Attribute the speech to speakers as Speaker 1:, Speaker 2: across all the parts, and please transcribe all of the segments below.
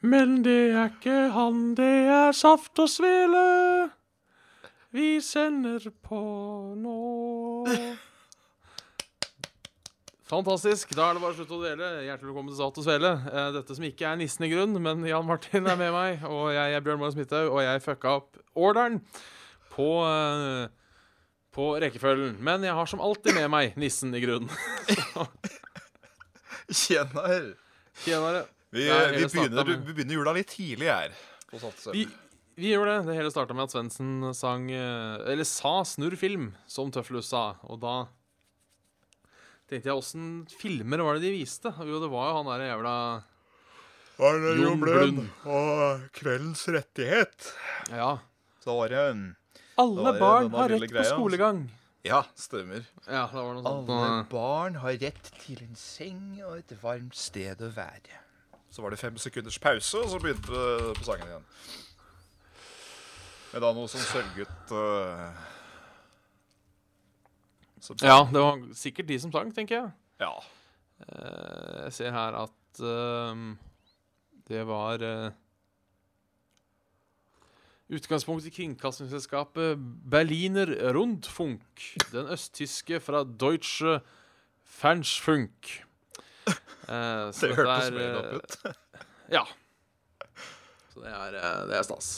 Speaker 1: Men det er ikke han, det er Saft og Svele vi sender på nå. Fantastisk. Da er det bare slutt å dele. Hjertelig velkommen til Saft og Svele. Eh, Dette som ikke er nissen i grunn, men Jan Martin er med meg. Og jeg er Bjørn Morgen Smithaug, og jeg fucka opp orderen på, eh, på rekkefølgen. Men jeg har som alltid med meg nissen i grunn.
Speaker 2: Tjener.
Speaker 1: Tjenere.
Speaker 2: Vi, vi, begynner,
Speaker 1: med-
Speaker 2: vi begynner jula litt tidlig her. På
Speaker 1: Vi, vi gjør det. Det hele starta med at Svendsen sang eh, Eller sa 'snurr film', som Tøffelus sa. Og da tenkte jeg åssen filmer var det de viste? Jo, det var jo han derre jævla
Speaker 2: Arne
Speaker 1: Jon Blund.
Speaker 2: og Kveldens rettighet.
Speaker 1: Ja.
Speaker 2: Så var det en
Speaker 1: Alle
Speaker 2: det
Speaker 1: barn har rett på
Speaker 2: greia, altså.
Speaker 1: skolegang.
Speaker 2: Ja, stemmer.
Speaker 1: Ja, det var noe sånt.
Speaker 2: Alle
Speaker 1: noe-
Speaker 2: barn har rett til en seng og et varmt sted å være. Så var det fem sekunders pause, og så begynte det på sangen igjen. Med da noe som sørget uh, som
Speaker 1: Ja, det var sikkert de som sang, tenker jeg.
Speaker 2: ja.
Speaker 1: Uh, jeg ser her at uh, det var Utgangspunkt i kringkastingsselskapet Berliner Rundfunk. Den østtyske fra Deutsche Fernschfunk. Så
Speaker 2: Det hørtes made
Speaker 1: eh,
Speaker 2: up ut.
Speaker 1: Ja. Så det er, eh, det er stas.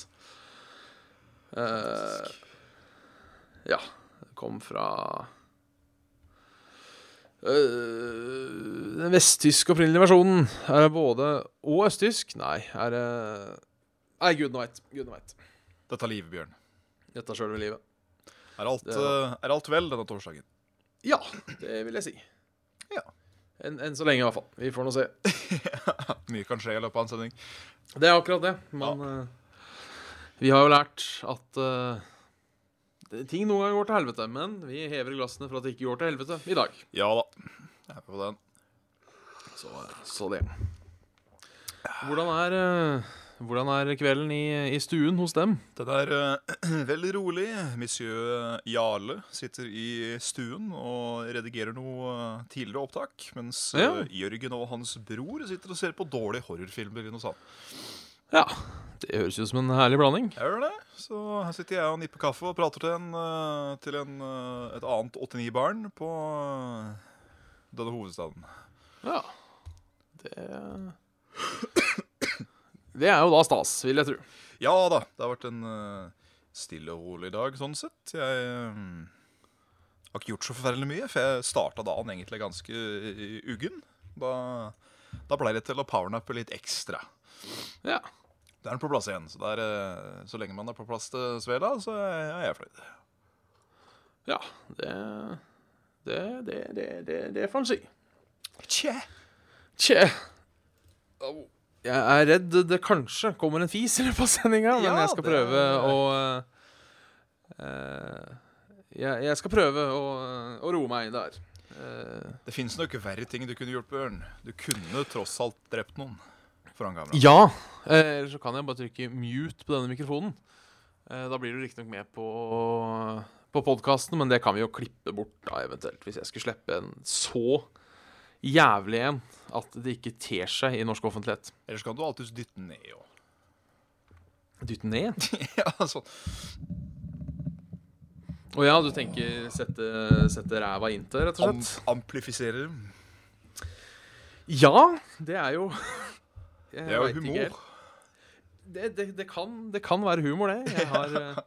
Speaker 1: Uh, ja. Det kom fra uh, Den vesttyske opprinnelige versjonen. Er det både og østtysk? Nei, er det Nei, gudene veit. Gudene veit.
Speaker 2: Dette er livet, Bjørn.
Speaker 1: Dette er sjølve livet.
Speaker 2: Er alt,
Speaker 1: Det er
Speaker 2: alt vel denne torsdagen?
Speaker 1: Ja, det vil jeg si.
Speaker 2: Ja.
Speaker 1: Enn en så lenge, i hvert fall. Vi får nå se.
Speaker 2: Mye kan skje i løpet av en sending.
Speaker 1: Det er akkurat det. Men ja. uh, vi har jo lært at uh, det- ting noen ganger går til helvete, men vi hever glassene for at det ikke går til helvete i dag.
Speaker 2: Ja da. Jeg er med på den.
Speaker 1: Så, så det. Hvordan er, eh, hvordan er kvelden i, i stuen hos dem?
Speaker 2: Den er uh, veldig rolig. Monsieur Jarle sitter i stuen og redigerer noe eh, tidligere opptak, mens
Speaker 1: ja.
Speaker 2: uh, Jørgen og hans bror sitter og ser på dårlige horrorfilmer noe sånt.
Speaker 1: Ja, det høres ut som en herlig blanding.
Speaker 2: Jeg gjør det. Så her sitter jeg og nipper kaffe og prater til, en, eh, til en, eh, et annet 8-9-barn på eh, denne hovedstaden.
Speaker 1: Ja, det Det er jo da stas, vil jeg tro.
Speaker 2: Ja da, det har vært en uh, stille og rolig dag sånn sett. Jeg um, har ikke gjort så forferdelig mye, for jeg starta dagen egentlig ganske eh, uggen. Da, da ble det til å powernappe litt ekstra.
Speaker 1: Ja.
Speaker 2: Det er den på plass igjen, så, det er, eh, så lenge man er på plass til Svela, så er jeg fornøyd.
Speaker 1: Ja, det Det, det, det, det, det får en si.
Speaker 2: Tje.
Speaker 1: Tje. Au. Jeg er redd det kanskje kommer en fis i løpet av sendinga, men
Speaker 2: Ja,
Speaker 1: jeg skal prøve å eh, jeg, jeg skal prøve å, å roe meg der. Uh,
Speaker 2: Det fins nok verre ting du kunne gjort, Bjørn. Du kunne tross alt drept noen foran kamera.
Speaker 1: ja. eh, Eller så kan jeg bare trykke mute på denne mikrofonen. Uh, da blir du riktignok med på, på podkasten, men det kan vi jo klippe bort da eventuelt. Hvis jeg skulle slippe en så jævlig en at det ikke ter seg i norsk offentlighet.
Speaker 2: Ellers kan du alltids dytte den ned òg.
Speaker 1: Dytte ned?
Speaker 2: ja, sånn.
Speaker 1: Å ja, du tenker sette, sette ræva inntil, rett og
Speaker 2: Am
Speaker 1: slett?
Speaker 2: amplifisere.
Speaker 1: Ja, det er jo
Speaker 2: Det er jo humor.
Speaker 1: Det, det, det, kan, det kan være humor, det. Jeg har, eh,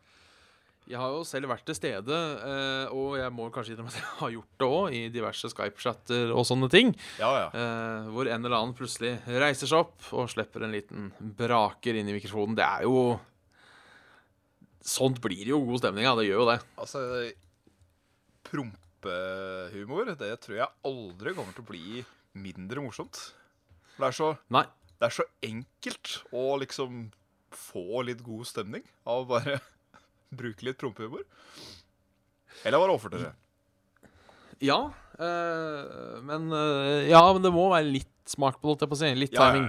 Speaker 1: jeg har jo selv vært til stede, eh, og jeg må kanskje innrømme at jeg har gjort det òg, i diverse Skype-chatter og sånne ting.
Speaker 2: Ja, ja.
Speaker 1: eh, Hvor en eller annen plutselig reiser seg opp og slipper en liten braker inn i mikrofonen. Det er jo sånt blir jo god stemning. Ja, det gjør jo det.
Speaker 2: Altså, prompehumor, det tror jeg aldri kommer til å bli mindre morsomt. Det er så,
Speaker 1: Nei.
Speaker 2: det er så enkelt å liksom få litt god stemning av bare bruke litt prompehumor. Eller hva overfor dere?
Speaker 1: Ja, Øh, men øh, Ja, men det må være litt smak på det, på å. Litt timing.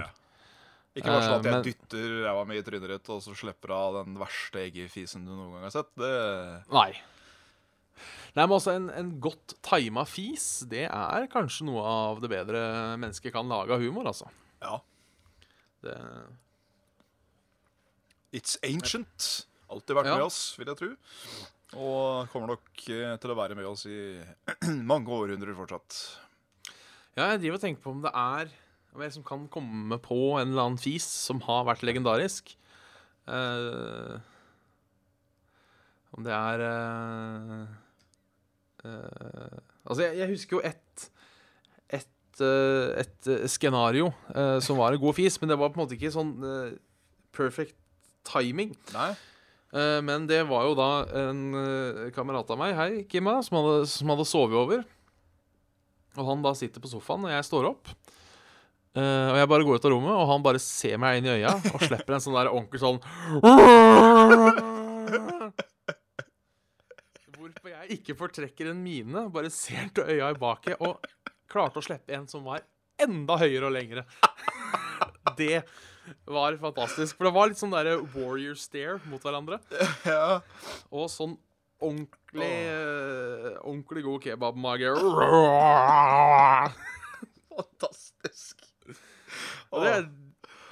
Speaker 2: Ikke bare sånn at
Speaker 1: Eh,
Speaker 2: jeg
Speaker 1: men-
Speaker 2: dytter ræva mi i trynet ditt, og så slipper av den verste eggefisen du noen gang har sett. Det
Speaker 1: Nei. Nei, men også en, en godt tima fis, det er kanskje noe av det bedre mennesket kan lage av humor, altså.
Speaker 2: Ja.
Speaker 1: Det,
Speaker 2: It's ancient. Alltid vært
Speaker 1: Ja.
Speaker 2: med oss, vil jeg tro. Og kommer nok eh, til å være med oss i mange århundrer fortsatt.
Speaker 1: ja, jeg driver og tenker på om det er Om jeg liksom kan komme på en eller annen fis som har vært legendarisk. Uh, om det er uh, uh, Altså, jeg, jeg husker jo ett et, et scenario som var en god fis, men det var på en måte ikke sånn perfect timing.
Speaker 2: Nei?
Speaker 1: Eh, men det var jo da en eh, kamerat av meg, hei, Kimma, som hadde, som hadde sovet over. Og han da sitter på sofaen, og jeg står opp. Uh, og jeg bare går ut av rommet, og han bare ser meg inn i øya og slipper en sånn der ordentlig sånn Hvorpå jeg ikke fortrekker en mine, bare ser til øya i baket, og klarte å slippe en som var enda høyere og lengre. Det var fantastisk. For det var litt sånn der warrior stare mot hverandre.
Speaker 2: Ja.
Speaker 1: Og sånn ordentlig oh. Ordentlig god kebabmage.
Speaker 2: Fantastisk.
Speaker 1: Og det, er-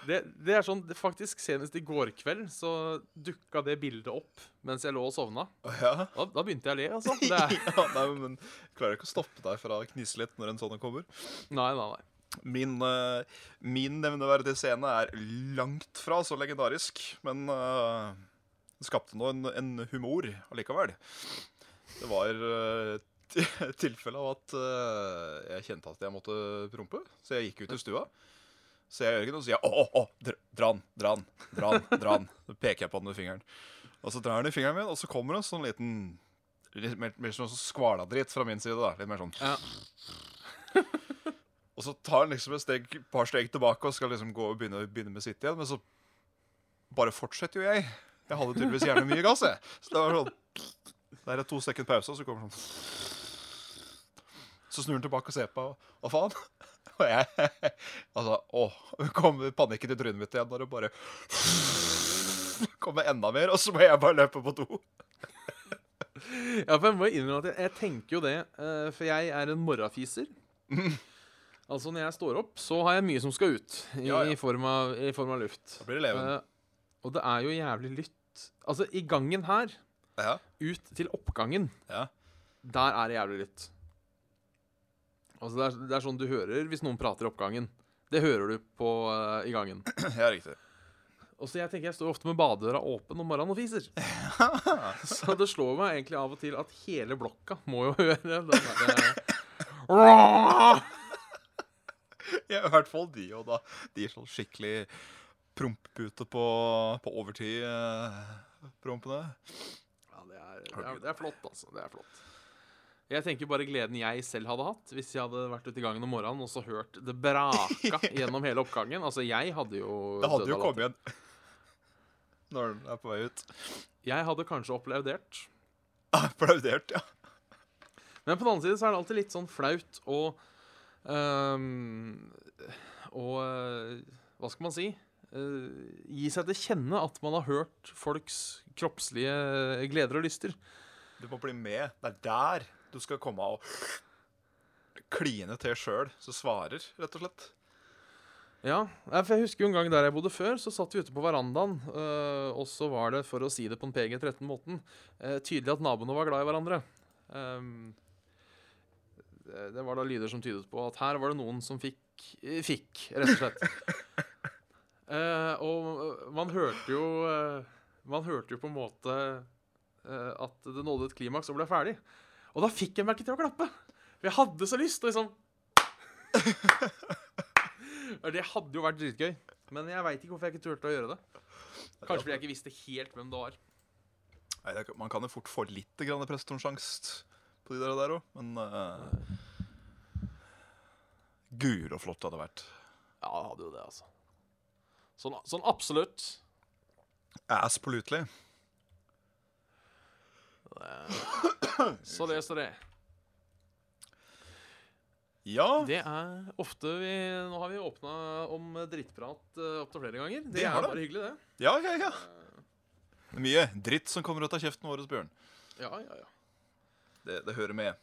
Speaker 1: det, det er sånn Faktisk, senest i går kveld så dukka det bildet opp mens jeg lå og sovna.
Speaker 2: Ja.
Speaker 1: Da, da begynte jeg å le, altså.
Speaker 2: Ja nei, men klarer ikke å stoppe deg fra å knise litt når en sånn kommer.
Speaker 1: nei, nei, nei.
Speaker 2: Min, eh, min nevneverdige scene er langt fra så legendarisk, men uh, det skapte nå en, en humor allikevel. Det var uh, tilfelle av at uh, jeg kjente at jeg måtte prompe, så jeg gikk ut i stua. Så jeg Jørgen og sier 'Å, å, å, dr- dra den, dra den, dra den'. dra den. Så peker jeg på den med fingeren. Og så drar den i fingeren min, og så kommer det en sånn liten Litt mer, mer sånn skvaladritt fra min side. da Litt mer sånn
Speaker 1: Ja.
Speaker 2: og så tar han liksom et steg, par steg tilbake og skal liksom gå og begynne, begynne med sitt igjen. Men så bare fortsetter jo jeg. Jeg hadde tydeligvis gjerne mye gass. jeg Så det var sånn Der er to sekunder pause, og så kommer sånn Så snur han tilbake og ser på. Hva faen? Og jeg Altså, å kommer panikken i trynet mitt igjen når det bare kommer enda mer, og så må jeg bare løpe på do.
Speaker 1: Ja, for jeg må innrømme at jeg, jeg tenker jo det, eh, for jeg er en morrafiser. Altså, når jeg står opp, så har jeg mye som skal ut i,
Speaker 2: Ja, ja.
Speaker 1: i, form, av, i form av luft.
Speaker 2: Da blir det leven.
Speaker 1: Uh, og det er jo jævlig lytt. Altså, i gangen her,
Speaker 2: Ja.
Speaker 1: ut til oppgangen,
Speaker 2: Ja.
Speaker 1: der er det jævlig lytt. Altså, det er, det er sånn du hører hvis noen prater i oppgangen. Det hører du på uh, i gangen.
Speaker 2: ja, riktig.
Speaker 1: Og så jeg tenker jeg står ofte med badedøra åpen om morgenen og fiser. så det slår meg egentlig av og til at hele blokka må jo høre den derre
Speaker 2: Ja, i hvert fall de og da. De er sånn skikkelig prompepute på, på overtid, eh.
Speaker 1: Ja, det er, det, er, det er flott, altså. Det er flott. Jeg tenker bare gleden jeg selv hadde hatt hvis jeg hadde vært ute i gangen om morgenen og så hørt det braka gjennom hele oppgangen. Altså, jeg hadde jo
Speaker 2: Det hadde jo kommet igjen når den er på vei ut.
Speaker 1: Jeg hadde kanskje applaudert.
Speaker 2: Applaudert, ja.
Speaker 1: Men på den annen side så er det alltid litt sånn flaut å ehm, Og eh, hva skal man si? Eh, gi seg til kjenne at man har hørt folks kroppslige gleder og lyster.
Speaker 2: Du må bli med. Det er der du skal komme og kline til sjøl, så svarer, rett og slett.
Speaker 1: Ja, for jeg husker jo en gang der jeg bodde før, så satt vi ute på verandaen, og så var det, for å si det på en PG-13-måten, uh, tydelig at naboene var glad i hverandre. Det, var da lyder som tydet på at her var det noen som fikk, eh, fikk rett og slett. Uh, og øh, man hørte jo uh, Man hørte jo på en måte uh, at det nådde et klimaks og ble ferdig. Og da fikk jeg meg ikke til å klappe. For jeg hadde så lyst Og liksom Det hadde jo vært dritgøy. Men jeg veit ikke hvorfor jeg ikke turte å gjøre det. Kanskje fordi jeg ikke visste helt hvem det var.
Speaker 2: Nei, Man kan jo fort få litt prestasjonsangst på de der, òg, men Gud, så flott det hadde vært.
Speaker 1: Ja, det hadde jo det, altså. Sånn, sånn absolutt.
Speaker 2: Absolutely.
Speaker 1: Så det, så det.
Speaker 2: Ja,
Speaker 1: Det er ofte vi Nå har vi åpna om drittprat uh, opptil flere ganger. Det,
Speaker 2: Det
Speaker 1: er
Speaker 2: det.
Speaker 1: bare hyggelig, det.
Speaker 2: ja, ja, ja. Det er mye dritt som kommer ut av kjeften vår, Bjørn.
Speaker 1: Ja, ja, ja.
Speaker 2: Det, det hører med,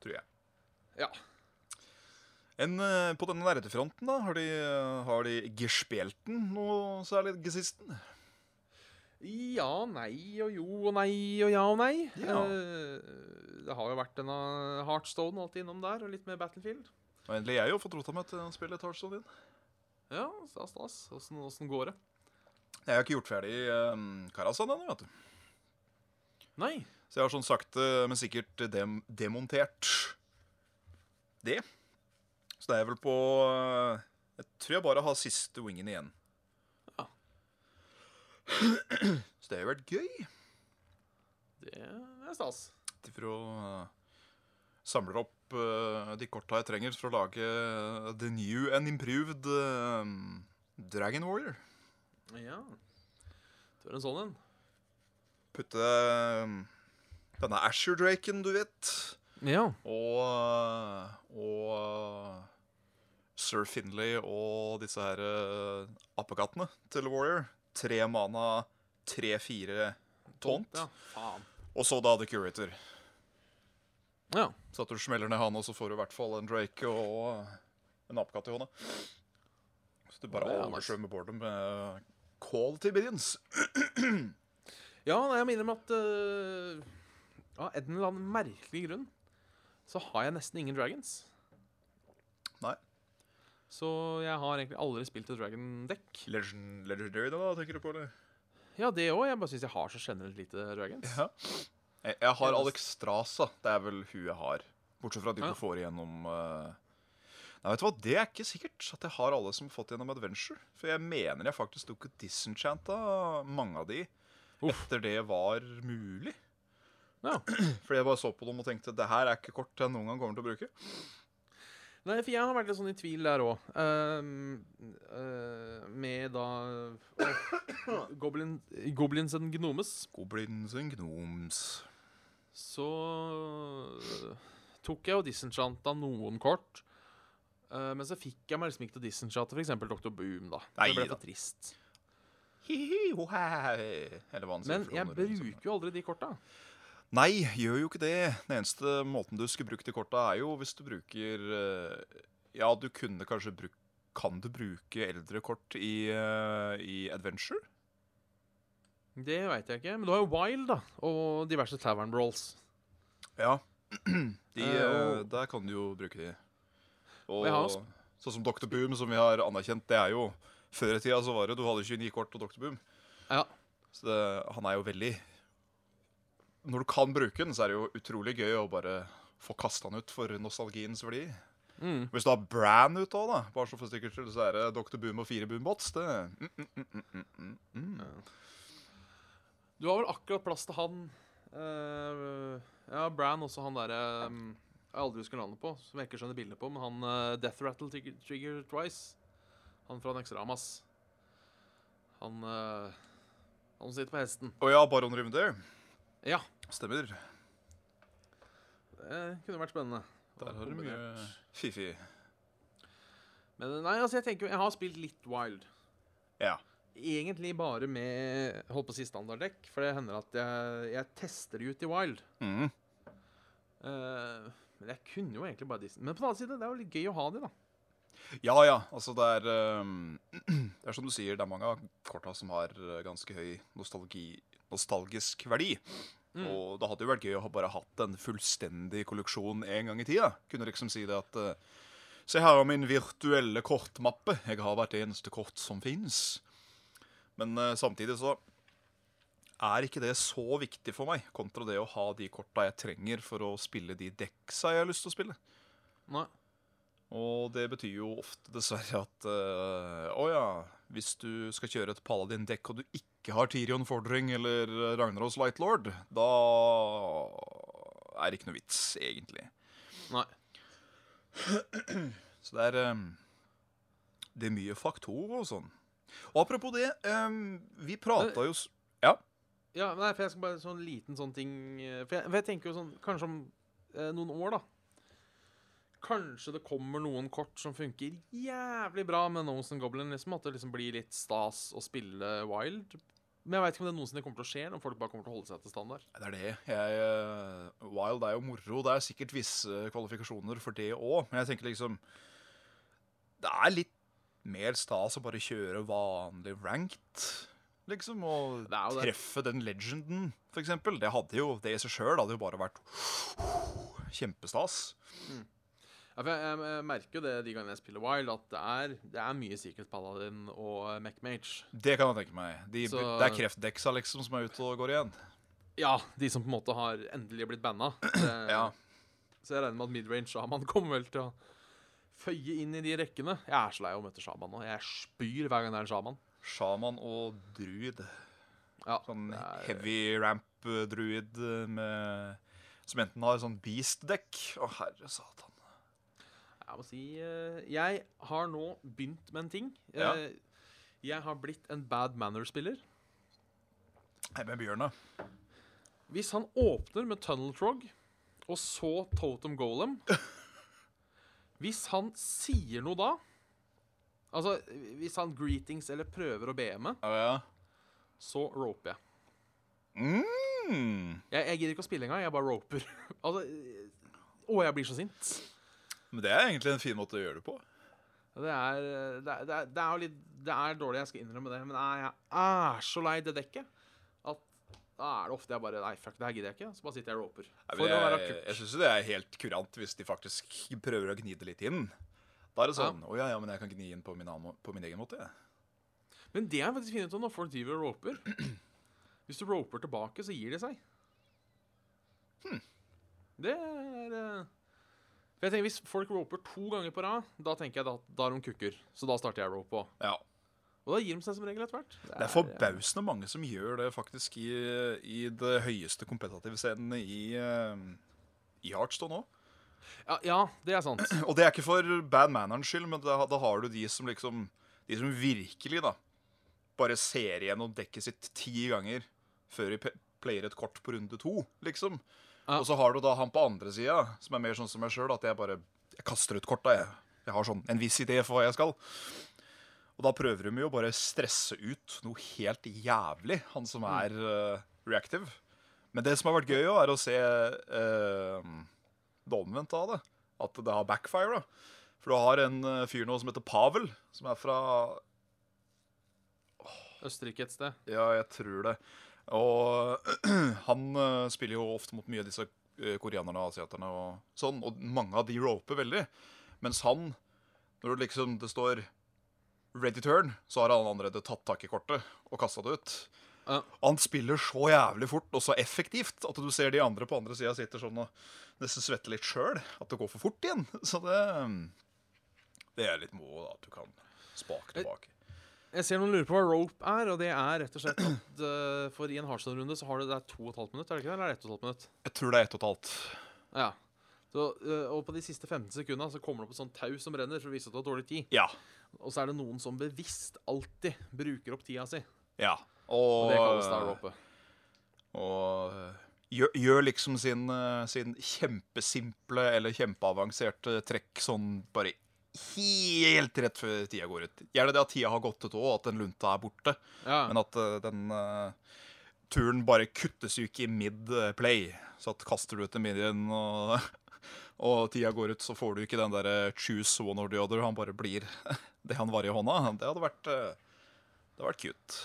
Speaker 2: tror jeg.
Speaker 1: Ja.
Speaker 2: En, eh, på denne nerdefronten, da, har de, eh, har de gespelten noe særlig gesisten?
Speaker 1: Ja, nei og jo og nei og ja og nei.
Speaker 2: Ja.
Speaker 1: Eh, det har jo vært denne Heartstone alltid innom der, og litt mer Battlefield.
Speaker 2: Og endelig jeg jo fått rota meg til å spille et Hearthstone inn.
Speaker 1: Ja, stas, stas. Åssen åssen går det?
Speaker 2: Jeg har ikke gjort ferdig um, Karasan ennå, vet du.
Speaker 1: Nei.
Speaker 2: Så jeg har sånn sakte, men sikkert dem demontert det. Så det er vel på eh, Jeg tror jeg bare har siste wingen igjen.
Speaker 1: Ja.
Speaker 2: Så det har jo vært gøy.
Speaker 1: Det er stas.
Speaker 2: For å uh, samle opp eh, de korta jeg trenger for å lage eh, the new and improved eh, Dragon Warrior.
Speaker 1: Ja. Du er en sånn en.
Speaker 2: Putte eh, denne Asher-draken, du vet.
Speaker 1: Ja.
Speaker 2: Og, og Sir Finlay og disse her uh, apekattene til Warrior. Tre mana, tre-fire taunt.
Speaker 1: Ja, faen.
Speaker 2: Og så da The Curator.
Speaker 1: Ja.
Speaker 2: Så at du smeller ned han, og så får du i hvert fall en Drake og en apekatt i hånda. Så du bare
Speaker 1: er
Speaker 2: oversvømmer bordet med call to billions.
Speaker 1: Ja, jeg minner om at uh, Av en eller annen merkelig grunn så har jeg nesten ingen dragons. Så jeg har egentlig aldri spilt et dragon-dekk.
Speaker 2: Legend, legendary, da, tenker du på, det?
Speaker 1: Ja, det òg. Jeg bare syns jeg har så generelt lite dragons.
Speaker 2: Ja. Jeg, jeg har Alexstrasa. Det er vel hun jeg har. Bortsett fra de
Speaker 1: Ja.
Speaker 2: ikke får igjennom uh... Nei, vet du hva, Det er ikke sikkert at jeg har alle som har fått gjennom Adventure. For jeg mener jeg faktisk tok Disenchant disenchanta mange av de
Speaker 1: Uff.
Speaker 2: etter det var mulig.
Speaker 1: Ja.
Speaker 2: Fordi jeg bare så på dem og tenkte det her er ikke kort jeg noen gang kommer til å bruke.
Speaker 1: Nei, for jeg har vært litt sånn i tvil der òg. med da åh, Goblin, Goblins and Gnomes.
Speaker 2: Goblins and gnomes.
Speaker 1: Så tok jeg og disenchanta noen kort. Uh, men så fikk jeg meg liksom ikke til å disenchante f.eks. Dr. Boom. da
Speaker 2: Nei
Speaker 1: Det ble for trist.
Speaker 2: Hihi, hohæ. Eller hva han sier
Speaker 1: Men jeg bruker jo aldri de korta.
Speaker 2: Nei, gjør jo ikke det. Den eneste måten du skulle bruke de korta, er jo hvis du bruker eh, Ja, du kunne kanskje bruke Kan du bruke eldre kort i, eh, i Adventure?
Speaker 1: Det veit jeg ikke. Men du har jo Wild da og diverse Tavern Brawls.
Speaker 2: Ja. De,
Speaker 1: uh, og-
Speaker 2: der kan du jo bruke de. Og
Speaker 1: også-
Speaker 2: sånn som Dr. Boom, som vi har anerkjent, det er jo Før i tida så var det du hadde 29 kort og Dr. Boom.
Speaker 1: Ja.
Speaker 2: Så det, han er jo veldig Når du kan bruke den, så er det jo utrolig gøy å bare få kasta den ut for nostalgiens verdi.
Speaker 1: Mm.
Speaker 2: Hvis du har Bran ut òg, da, bare så for sikkerhets skyld, så er det Dr. Boom og fire Boombots. Det mm, mm, mm, mm, mm.
Speaker 1: Du har vel akkurat plass til han uh, Ja, Bran også han derre um, Jeg aldri husker navnet på, som jeg ikke skjønner bildet på, men han uh, Death Rattle Trigger, Trigger Twice. Han fra Nexramas. Han uh, Han sitter på hesten.
Speaker 2: Å ja, Baron Rymde.
Speaker 1: Ja,
Speaker 2: Stemmer.
Speaker 1: det kunne vært spennende.
Speaker 2: Der har du mye fifi.
Speaker 1: Men nei, altså, jeg tenker jo Jeg har spilt litt Wild.
Speaker 2: Ja.
Speaker 1: Egentlig bare med holdt på å si standarddekk, for det hender at jeg, jeg tester det ut i Wild.
Speaker 2: Mm.
Speaker 1: Uh, men jeg kunne jo egentlig bare disse. Men på den annen side, det er jo litt gøy å ha de, da.
Speaker 2: Ja ja, altså det er um, Det er som du sier, det er mange av korta som har eh, ganske høy nostalgi, nostalgisk verdi.
Speaker 1: Mm.
Speaker 2: Og det hadde jo vært gøy å ha bare hatt en fullstendig kolleksjon en gang i tida. Kunne liksom si det at uh, Se her er min virtuelle kortmappe. Jeg har hvert eneste kort som fins. Men uh, samtidig så er ikke det så viktig for meg, kontra det å ha de korta jeg trenger for å spille de dekksa jeg har lyst til å spille.
Speaker 1: Nei.
Speaker 2: Og det betyr jo ofte dessverre at eh, oh ja, hvis du skal kjøre et Paladin-dekk og du ikke har Tyrion Fordring eller Ragnaros Lightlord, da er det ikke noe vits, egentlig.
Speaker 1: Nei.
Speaker 2: Så det er eh, Det er mye faktorer og sånn. Og apropos det, eh, vi prata jo Ja.
Speaker 1: Ja, nei, for jeg skal bare sånn liten sånn ting For jeg, for jeg tenker jo sånn Kanskje om noen år, da. Kanskje det kommer noen kort som funker jævlig bra med Nose and Goblin. Liksom, at det liksom blir litt stas å spille Wild. Men jeg veit ikke om det noensinne kommer til å skje. Om folk bare kommer til å holde seg til standard.
Speaker 2: Det er det. Jeg, uh, Wild er jo moro. Det er sikkert visse kvalifikasjoner for det òg. Men jeg tenker liksom Det er litt mer stas å bare kjøre vanlig ranked, liksom. Og
Speaker 1: er
Speaker 2: treffe den legenden, for eksempel. Det hadde jo Det i seg sjøl hadde jo bare vært kjempestas.
Speaker 1: Ja, jeg, jeg, jeg merker jo det de gangene jeg spiller Wild, at det er, det er mye Secret Paladin og Mech-Mage.
Speaker 2: Det kan jeg tenke meg. De,
Speaker 1: Så-
Speaker 2: Det er kreftdeksa liksom som er ute og går igjen.
Speaker 1: Ja, de som på en måte har endelig blitt banna.
Speaker 2: Ja.
Speaker 1: Så jeg regner med at midrange shaman kommer vel til å føye inn i de rekkene. Jeg er så lei av å møte shaman nå. Jeg spyr hver gang det er en shaman.
Speaker 2: Sjaman og druid.
Speaker 1: Ja,
Speaker 2: Sånn
Speaker 1: er-
Speaker 2: heavy ramp-druid Som enten har sånn beast-dekk Å, herre satan.
Speaker 1: Jeg må si eh, Jeg har nå begynt med en ting.
Speaker 2: Ja.
Speaker 1: Eh, Jeg har blitt en bad manner-spiller.
Speaker 2: Hei med Bjørn, da.
Speaker 1: Hvis han åpner med Tunnel Trog, og så Totem Golem Hvis han sier noe da Altså, hvis han greetings eller prøver å BM-e,
Speaker 2: oh, ja.
Speaker 1: så roper jeg.
Speaker 2: Mm.
Speaker 1: Jeg, jeg gidder ikke å spille engang, jeg bare roper. altså, å, jeg blir så sint.
Speaker 2: Men det er egentlig en fin måte å gjøre det på.
Speaker 1: Det er, det, er, det, er, litt Det er dårlig, jeg skal innrømme det, men jeg er så lei det dekket at da er det ofte jeg bare Nei, fuck, det her gidder jeg ikke. Så bare sitter jeg og roper. For
Speaker 2: jeg,
Speaker 1: å være kukk.
Speaker 2: jeg syns det er helt kurant hvis de faktisk prøver å gni det litt inn. Da er det sånn Å ja, ja, men jeg kan gni inn på min, annen på min egen måte, jeg.
Speaker 1: Men det er faktisk fint ut når folk driver og roper. Hvis du roper tilbake, så gir de seg. Det er eh, For jeg tenker Hvis folk roper to ganger på rad, da tenker jeg da, da er de kukker. Så da starter jeg rope òg.
Speaker 2: Ja.
Speaker 1: Og da gir de seg som regel etter hvert.
Speaker 2: Det er forbausende mange som gjør det faktisk i, i det høyeste kompetative scenene i, eh, i Heartstone òg.
Speaker 1: Ja, ja, det er sant.
Speaker 2: Og det er ikke for bad mannerens skyld, men da, da har du de som liksom De som virkelig da bare ser igjennom dekket sitt ti ganger før de player et kort på runde to, liksom.
Speaker 1: Ja.
Speaker 2: Og så har du da han på andre sida, som er mer sånn som meg sjøl, at jeg bare Jeg kaster ut korta, jeg. Jeg har sånn en viss idé for hva jeg skal. Og da prøver de jo å bare stresse ut noe helt jævlig, han som er uh, reactive. Men det som har vært gøy, jo, er å se uh, det omvendte av det. At det har backfire. For du har en uh, fyr nå som heter Pavel, som er fra
Speaker 1: Østerrike et sted.
Speaker 2: Ja, jeg tror det. Og han eh, spiller jo ofte mot mye av disse eh, koreanerne og asiaterne og sånn, og mange av de roper veldig. Mens han, når det liksom det står ready turn, så har han allerede tatt tak i kortet og kasta det ut.
Speaker 1: Ja.
Speaker 2: Han spiller så jævlig fort og så effektivt at du ser de andre på andre sida sitter sånn og nesten svetter litt sjøl. At det går for fort igjen. Så det Det er litt moro, at du kan spake tilbake.
Speaker 1: Jeg ser noen lurer på hva rope er, og det er rett og slett at uh, for i en hardstone-runde så har du det er to og et halvt minutt, er det ikke det? Eller er det ett og et halvt minutt?
Speaker 2: Jeg tror det er ett og et halvt.
Speaker 1: Ja. Så, uh, og på de siste 15 sekundene så kommer det opp et sånt tau som renner for å vise at du har dårlig tid.
Speaker 2: Ja.
Speaker 1: Og så er det noen som bevisst alltid bruker opp tida si.
Speaker 2: Ja.
Speaker 1: Og
Speaker 2: Og,
Speaker 1: det kalles da rope.
Speaker 2: og øh, gjør, gjør liksom sin, sin kjempesimple eller kjempeavanserte trekk sånn bare helt rett før tida går ut. Gjerne det at tida har gått ut òg, at den lunta er borte.
Speaker 1: Ja.
Speaker 2: Men at uh, den uh, turen bare kuttes jo ikke i mid-play. Så at kaster du ut en minion og, og tida går ut, så får du ikke den derre choose one or the other. Han bare blir det han var i hånda. Det hadde vært, det hadde vært cute.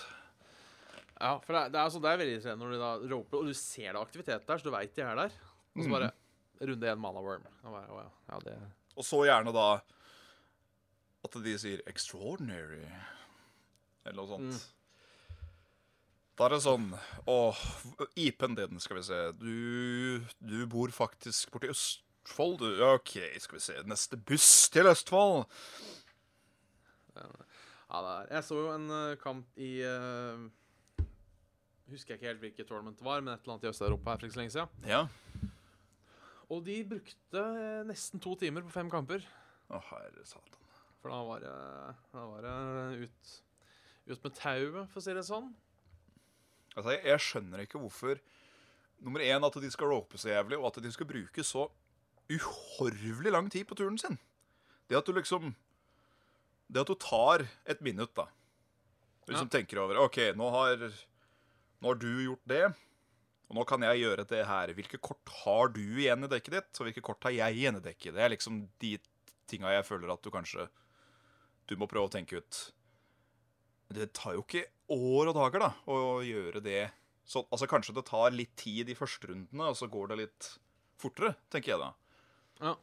Speaker 1: ja, for det er, det er, så, det er veldig irriterende når du da roper, og du ser det aktivitet der, så du veit de er der. Og så bare runde én mana worm. Og bare, å ja, det
Speaker 2: Og så gjerne da at de sier 'extraordinary' eller noe sånt. Da er det sånn Å, IP-en din, skal vi se. Du, du bor faktisk borti Øst Østfold, du. OK, skal vi se. Neste buss til Østfold.
Speaker 1: Ja, det er. Jeg så jo en eh, kamp i uh, Husker jeg ikke helt hvilket tournament det var, men et eller annet i Øst-Europa her for ikke så lenge siden.
Speaker 2: Ja.
Speaker 1: Og de brukte eh, nesten to timer på fem kamper.
Speaker 2: Å, herre satan.
Speaker 1: For da var det, da var det ut, ut med tauet, for å si det sånn.
Speaker 2: Altså, jeg, jeg skjønner ikke hvorfor Nummer én at de skal rope så jævlig, og at de skal bruke så uhorvelig lang tid på turen sin. Det at du liksom Det at du tar et minutt, da. Du liksom tenker over OK, nå har, nå har du gjort det, og nå kan jeg gjøre det her. Hvilke kort har du igjen i dekket ditt, og hvilke kort har jeg igjen i dekket? Det er liksom de tinga jeg føler at du kanskje Du må prøve å tenke ut. Det tar jo ikke år og dager da, å gjøre det. Så, altså Kanskje det tar litt tid i første rundene, og så går det litt fortere, tenker jeg da.
Speaker 1: Ja.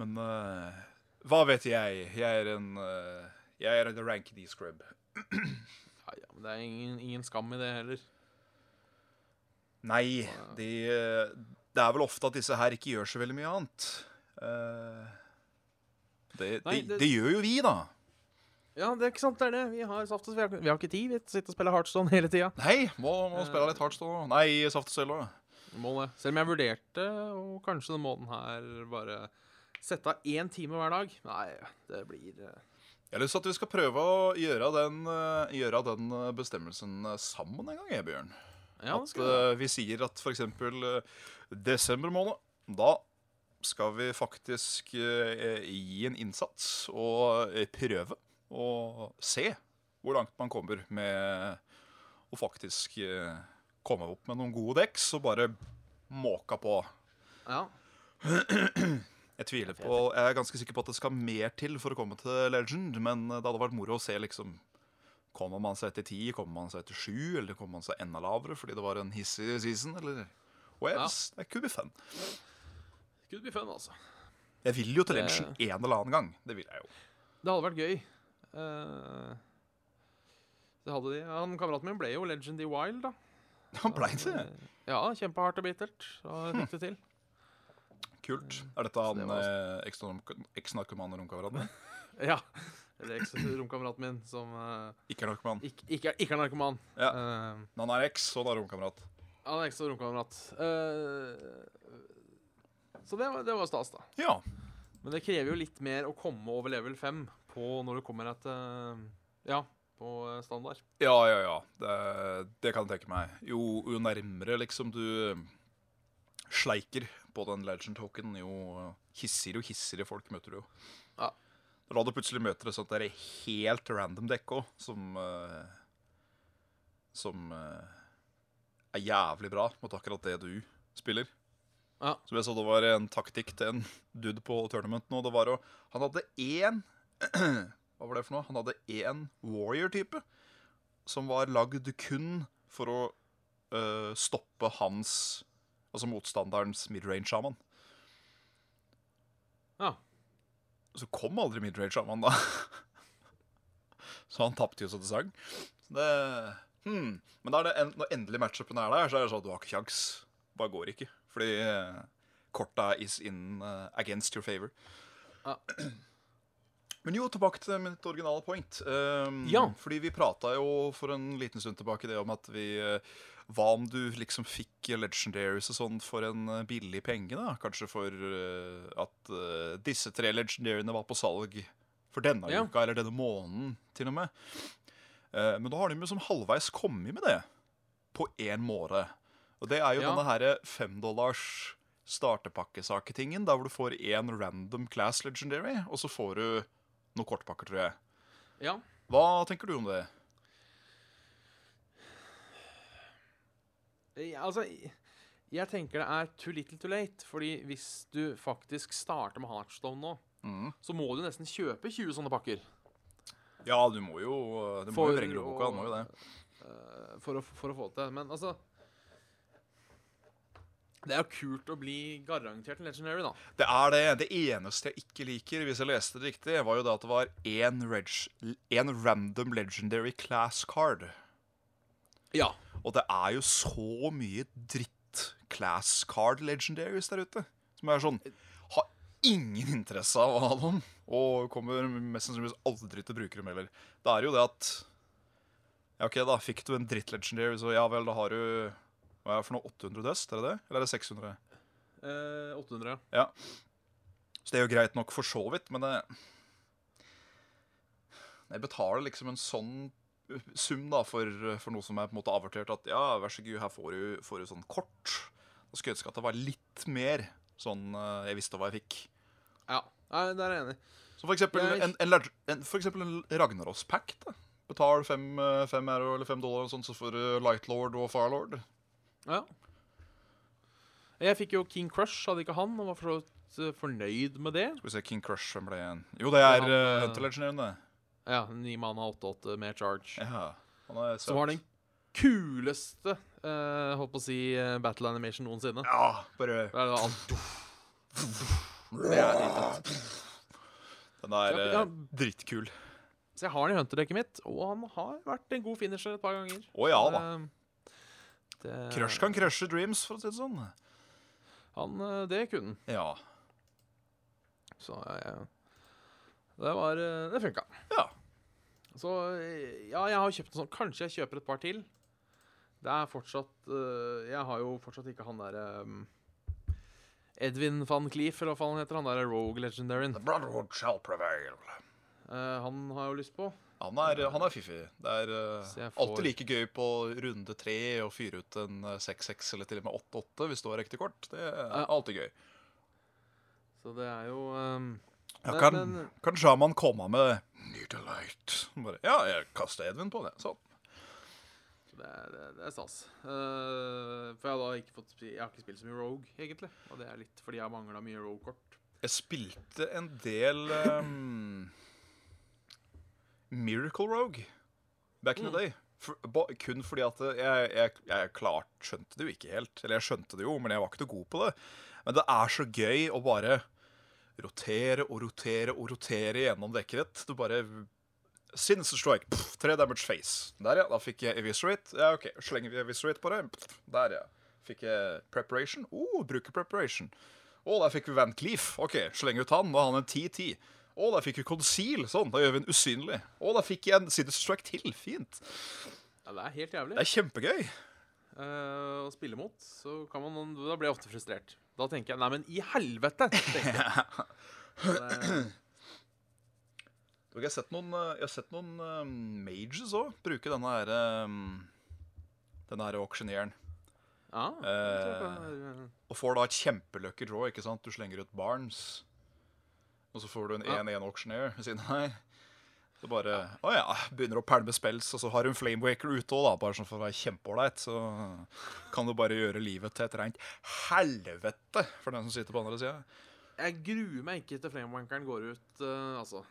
Speaker 2: Men uh, hva vet jeg? Jeg er en uh, Jeg er en rankedy scrub.
Speaker 1: Ja, ja, men det er ingen, ingen skam i det heller.
Speaker 2: Nei, de, eh, det er vel ofte at disse her ikke gjør så veldig mye annet. Eh, det,
Speaker 1: Nei,
Speaker 2: det,
Speaker 1: det-
Speaker 2: gjør jo vi, da.
Speaker 1: Ja, det er ikke sant, det er det. Vi har saft og svele. vi har ikke tid. Vi sitter og spiller Heartstone hele tida.
Speaker 2: Nei, må, må spille litt Heartstone. Nei, Saft og Svele.
Speaker 1: Må det. Selv om jeg vurderte, og kanskje den måneden her bare sette av én time hver dag. Nei, det blir eh,
Speaker 2: Jeg har lyst til at vi skal prøve å gjøre den, eh, gjøre den bestemmelsen sammen en gang, jeg, Bjørn.
Speaker 1: Ja,
Speaker 2: at
Speaker 1: vi.
Speaker 2: eh, sier at f.eks. Desember måned, da skal vi faktisk eh, gi en innsats og eh, prøve å se hvor langt man kommer med å faktisk eh, komme opp med noen gode dekk, og bare måka på.
Speaker 1: Ja.
Speaker 2: Jeg tviler på, jeg er ganske sikker på at det skal mer til for å komme til Legend, men det hadde vært moro å se liksom Kommer man seg til ti, kommer man seg til sju, eller kommer man seg enda lavere fordi det var en hissig season, eller Webs. Det kunne bli fun.
Speaker 1: Could be fun, altså.
Speaker 2: Jeg vil jo til
Speaker 1: lunsjen
Speaker 2: Legend en eller annen gang. Det vil jeg jo.
Speaker 1: Det hadde vært gøy. Uh, det hadde de. Han Kameraten min ble jo Legend i Wild, da.
Speaker 2: Han blei det.
Speaker 1: Eh, Ja, kjempehardt og bittert. Og fikk det til.
Speaker 2: Kult. Er dette
Speaker 1: det
Speaker 2: han eh, eks- eks-narkomane romkameraten?
Speaker 1: Ja. Eller eks-romkameraten min som uh,
Speaker 2: Ikke er narkoman.
Speaker 1: ikke, ikke, ikke er narkoman.
Speaker 2: Ja.
Speaker 1: Uh,
Speaker 2: Men han er eks, og han er romkamerat.
Speaker 1: han er eks-romkamerat. Eh, så det var, det var stas, da.
Speaker 2: Ja.
Speaker 1: Men det krever jo litt mer å komme over level 5 på når du kommer et til Ja, på eh, standard.
Speaker 2: Ja, ja, ja. Det, det kan jeg tenke meg. Jo, jo nærmere liksom du sleiker på den legend token, jo hissigere og hissigere folk møter du jo.
Speaker 1: Ja.
Speaker 2: Da du plutselig møter et sånt der helt random dekk òg, som eh, Som eh, er jævlig bra mot akkurat det du spiller.
Speaker 1: Ja.
Speaker 2: Som jeg så det var en taktikk til en dude på tournament nå. Det var å Han hadde én Hva var det for noe? Han hadde én warrior-type som var lagd kun for å øh, stoppe hans Altså motstanderens midrange-sjaman.
Speaker 1: Ja.
Speaker 2: Så kom aldri midrange-sjaman, da. så han tapte jo så det sang. Så det hmm. Men da er det en, når endelig matchupen er der, så er det sånn at du har ikke kjangs. Bare går ikke. Fordi eh, korta is in uh, against your favor.
Speaker 1: Ja.
Speaker 2: Men jo, tilbake til mitt originale point. Um,
Speaker 1: Ja.
Speaker 2: Fordi vi prata jo for en liten stund tilbake det om at vi eh, Hva om du liksom fikk legendaries og sånn for en billig penge, da? Kanskje for uh, at uh, disse tre legendariene var på salg for denne
Speaker 1: Ja.
Speaker 2: uka eller denne måneden, til og med. Uh, men da har de jo som halvveis kommet med det på én måned. Og det er jo
Speaker 1: Ja.
Speaker 2: denne herre femdollars startepakkesaketingen, der hvor du får én random class legendary, og så får du noen kortpakker, tror jeg.
Speaker 1: ja.
Speaker 2: Hva tenker du om det?
Speaker 1: Ja, Altså, jeg tenker det er too little too late. Fordi hvis du faktisk starter med Heartstone nå,
Speaker 2: Mm.
Speaker 1: så må du nesten kjøpe 20 sånne pakker.
Speaker 2: Ja, du må jo Du må
Speaker 1: For
Speaker 2: jo vrenge lommeboka. Du må jo det.
Speaker 1: eh, for, å, for å få det til. Men altså Det er jo kult å bli garantert en legendary, da.
Speaker 2: Det er det. Det eneste jeg ikke liker, hvis jeg leste det riktig, var jo det at det var én en random legendary class card.
Speaker 1: Ja.
Speaker 2: Og det er jo så mye dritt class card legendaries der ute. Som er sånn Har ingen interesse av å ha dem. Og kommer mest sannsynligvis aldri til å bruke dem heller. Det er jo det at Ja, OK, da fikk du en dritt legendary, så ja vel, da har du Hva er det for noe? 800 dust? Er det det? Eller er det 600?
Speaker 1: Eh, 800.
Speaker 2: Ja. Så det er jo greit nok for så vidt, men det Jeg betaler liksom en sånn sum da for, for noe som er på en måte avertert at ja, vær så god, her får du, får du sånn kort. Da skulle jeg ønske at det var litt mer sånn eh, jeg visste hva jeg fikk.
Speaker 1: Ja, Nei, der er jeg enig.
Speaker 2: Så for eksempel
Speaker 1: Jeg-
Speaker 2: en, en, en, for eksempel en Ragnaros-pack. da. Betal fem, fem euro eller fem dollar, og sånn, så får du Lightlord og Firelord.
Speaker 1: Ja. Jeg fikk jo King Crush, hadde ikke han, og var for så vidt eh, fornøyd med det.
Speaker 2: Skal vi se, King Crush hvem ble igjen? Jo, det er uh,
Speaker 1: eh,
Speaker 2: Hunter Legendaren, det.
Speaker 1: Ja, 9 mana 8-8 med charge.
Speaker 2: Ja, han er søt.
Speaker 1: Som var den kuleste, uh, holdt på å si, eh, battle animation noensinne.
Speaker 2: Ja, bare
Speaker 1: Det er alt. Det er.
Speaker 2: Den er eh,
Speaker 1: ja.
Speaker 2: drittkul.
Speaker 1: Så jeg har den i hunterdekket mitt, og han har vært en god finisher et par ganger.
Speaker 2: Å ja da.
Speaker 1: Eh, Det,
Speaker 2: Crush kan crushe dreams, for å si det sånn.
Speaker 1: Han, eh, det kunne han.
Speaker 2: Ja.
Speaker 1: Så jeg, det var eh, Det funka.
Speaker 2: Ja.
Speaker 1: Så eh, ja, jeg har kjøpt en sånn. Kanskje jeg kjøper et par til. Det er fortsatt eh, Jeg har jo fortsatt ikke han derre Edvin van Cleef, eller hva faen han heter. Han derre Rogue Legendaryen.
Speaker 2: The brotherhood shall prevail.
Speaker 1: Eh, han har jeg jo lyst på.
Speaker 2: Han er, han er fiffig. Det er eh,
Speaker 1: får-
Speaker 2: alltid like gøy på runde tre å fyre ut en eh, 6-6 eller til og med 8-8 hvis du har riktig kort. Det er alltid gøy.
Speaker 1: Så det er jo um...
Speaker 2: Ja, kan,
Speaker 1: men-
Speaker 2: kan Shaman komme med Need a light? Bare, ja, jeg kaster Edvin på det. Sånn.
Speaker 1: det, er, det- det er stas. Uh, for jeg har ikke fått Jeg har ikke spilt så mye Rogue, egentlig. Og det er litt fordi jeg har mangla mye Rogue-kort.
Speaker 2: Jeg spilte en del ehm, Miracle Rogue back in the
Speaker 1: Mm.
Speaker 2: day. For, ba, kun fordi at jeg, jeg, jeg klart skjønte det jo ikke helt. Eller jeg skjønte det jo, men jeg var ikke noe god på det. Men det er så gøy å bare rotere og rotere og rotere gjennom dekket. Du bare Sinister strike. Pff, tre damage face. Der, ja. Da fikk jeg eviscerate. Ja, OK. Slenger vi eviscerate på det. Pff, der, ja. Fikk jeg preparation. Oh, bruker preparation. Å, der fikk vi Van Cleef. OK, sleng ut han. Nå har han en 10-10. Å, der fikk vi Conceal. Sånn, da gjør vi en usynlig. Å, da fikk jeg en Sinister strike til. Fint.
Speaker 1: Ja, det er helt jævlig.
Speaker 2: Det er kjempegøy.
Speaker 1: Uh, å spille mot, så kan man Da blir jeg ofte frustrert. Da tenker jeg Nei, men i helvete! jeg. Det-
Speaker 2: Jeg har sett noen, eh, jeg har sett noen uh, mages òg bruke denne her um, Denne her auksjoneren.
Speaker 1: Det er-
Speaker 2: Og får da et kjempelucky draw. ikke sant? Du slenger ut Barnes. Og så får du en 1-1 auctioneer ved siden av deg. Så bare Å ja. Begynner å pælme spells, og så har du en Flamewaker ute òg. Bare sånn for å være kjempeålreit. Så kan du bare gjøre livet til et rent helvete for den som sitter på andre sida.
Speaker 1: Jeg gruer meg ikke til Flamewankeren går ut, uh, altså.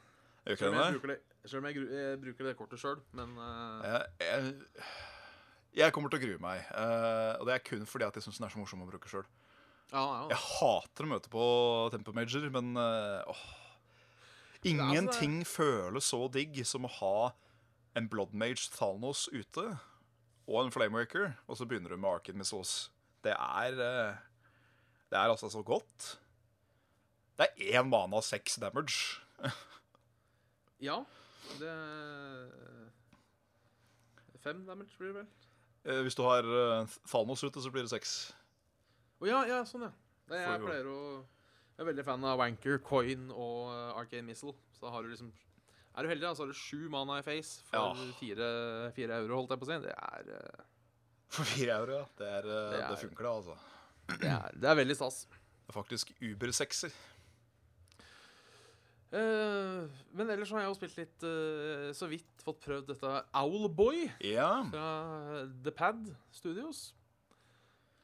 Speaker 2: Gjør
Speaker 1: Selv
Speaker 2: ikke
Speaker 1: om jeg
Speaker 2: det?
Speaker 1: selv om jeg, jeg bruker det kortet sjøl, men uh...
Speaker 2: Jeg, jeg, jeg kommer til å grue meg. Uh, og det er kun fordi at jeg syns den er så morsom å bruke sjøl.
Speaker 1: Ja, ja.
Speaker 2: Jeg hater å møte på Tempo Major, men eh, åh. Ingenting føles så digg som å ha en Bloodmage Thanos ute og en Flamewaker, og så begynner du med Arkin Missiles. Det er eh, Det er altså så godt. Det er én mana av seks damage.
Speaker 1: ja. Det Fem damage blir det vel?
Speaker 2: Eh, hvis du har Thanos ute, så blir det seks.
Speaker 1: Å ja, ja, sånn, ja. Nei, jeg
Speaker 2: For-
Speaker 1: pleier å Jeg er veldig fan av Wanker, Coin og uh, Arcane Missile. Så da har du liksom Er du heldig, da, så har du sju mana i face for
Speaker 2: Ja.
Speaker 1: fire, fire euro, holdt jeg på å si. Det er, eh,
Speaker 2: For fire euro, ja. Det, er, eh,
Speaker 1: Det
Speaker 2: det,
Speaker 1: er-
Speaker 2: funker, det, altså.
Speaker 1: det er, det er veldig stas.
Speaker 2: Det er faktisk uber-sexy.
Speaker 1: Eh, men ellers så har jeg jo spilt litt eh, Så vidt fått prøvd dette Owlboy
Speaker 2: Ja.
Speaker 1: fra The Pad Studios.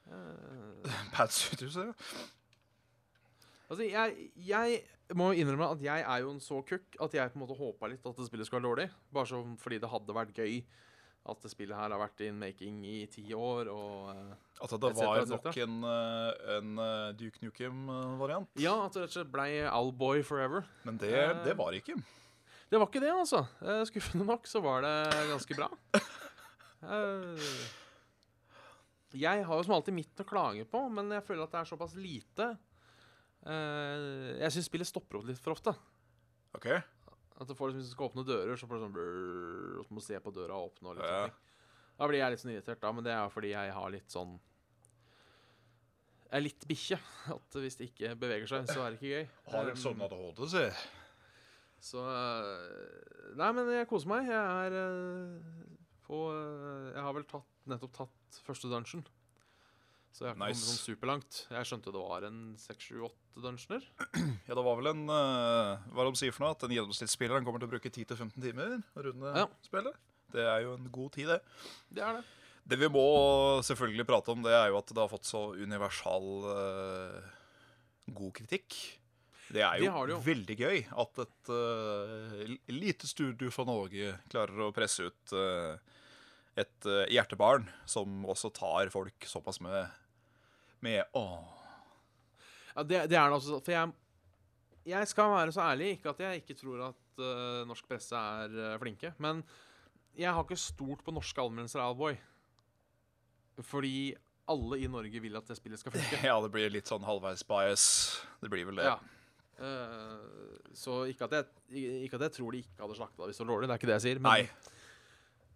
Speaker 1: Eh,
Speaker 2: Padsuthuset, ja.
Speaker 1: altså, jeg, jeg må innrømme at jeg er jo en så kukk at jeg på en måte håpa litt at det spillet skulle være dårlig. Bare så fordi det hadde vært gøy at det spillet her har vært in making i ti år. Og eh,
Speaker 2: At det
Speaker 1: Et
Speaker 2: var
Speaker 1: et
Speaker 2: nok en, eh, en Duke Nukem-variant.
Speaker 1: ja, at det rett og slett blei Alboy forever.
Speaker 2: Men det, det var ikke.
Speaker 1: Det var ikke det, altså. Skuffende nok så var det ganske bra. Jeg har jo som alltid mitt å klage på, men jeg føler at det er såpass lite Eh, jeg syns spillet stopper opp litt for ofte.
Speaker 2: OK?
Speaker 1: At du får liksom, Hvis du skal åpne dører, så får du sånn brrr, og så må du se på døra og åpne. Og litt
Speaker 2: Ja.
Speaker 1: sånne ting. Da blir jeg litt sånn irritert, da, men det er fordi jeg har litt sånn Jeg er litt bikkje. At hvis det ikke beveger seg, så er det ikke gøy.
Speaker 2: Har du
Speaker 1: Um,
Speaker 2: sånn ADHD, si.
Speaker 1: Så øh, Nei, men jeg koser meg. Jeg er øh, på øh, Jeg har vel tatt, nettopp tatt første dungeon. Så jeg har ikke
Speaker 2: Nice.
Speaker 1: kommet sånn superlangt. Jeg skjønte det var en seks, sju, åtte dungeoner.
Speaker 2: Ja, det var vel en uh, Hva de sier for noe? At en gjennomsnittsspiller kommer til å bruke 10-15 timer å runde
Speaker 1: Ja.
Speaker 2: spillet. Det er jo en god tid, det.
Speaker 1: Det er det.
Speaker 2: Det vi må selvfølgelig prate om, det er jo at det har fått så universal uh, god kritikk. Det er jo,
Speaker 1: det jo.
Speaker 2: veldig gøy at et uh, lite studio fra Norge klarer å presse ut eh, et uh, hjertebarn som også tar folk såpass med, med Åh.
Speaker 1: Ja, det, det er det også. For jeg, jeg skal være så ærlig, ikke at jeg ikke tror at uh, norsk presse er uh, flinke, men jeg har ikke stort på norske anmeldelser av Alboy. Fordi alle i Norge vil at det spillet skal funke.
Speaker 2: Ja, det blir litt sånn halvveis bias. Det blir vel det.
Speaker 1: Ja. Uh, så ikke at, jeg, ikke at jeg tror de ikke hadde slakta det hvis det var dårlig, det er ikke det jeg sier. Men,
Speaker 2: Nei,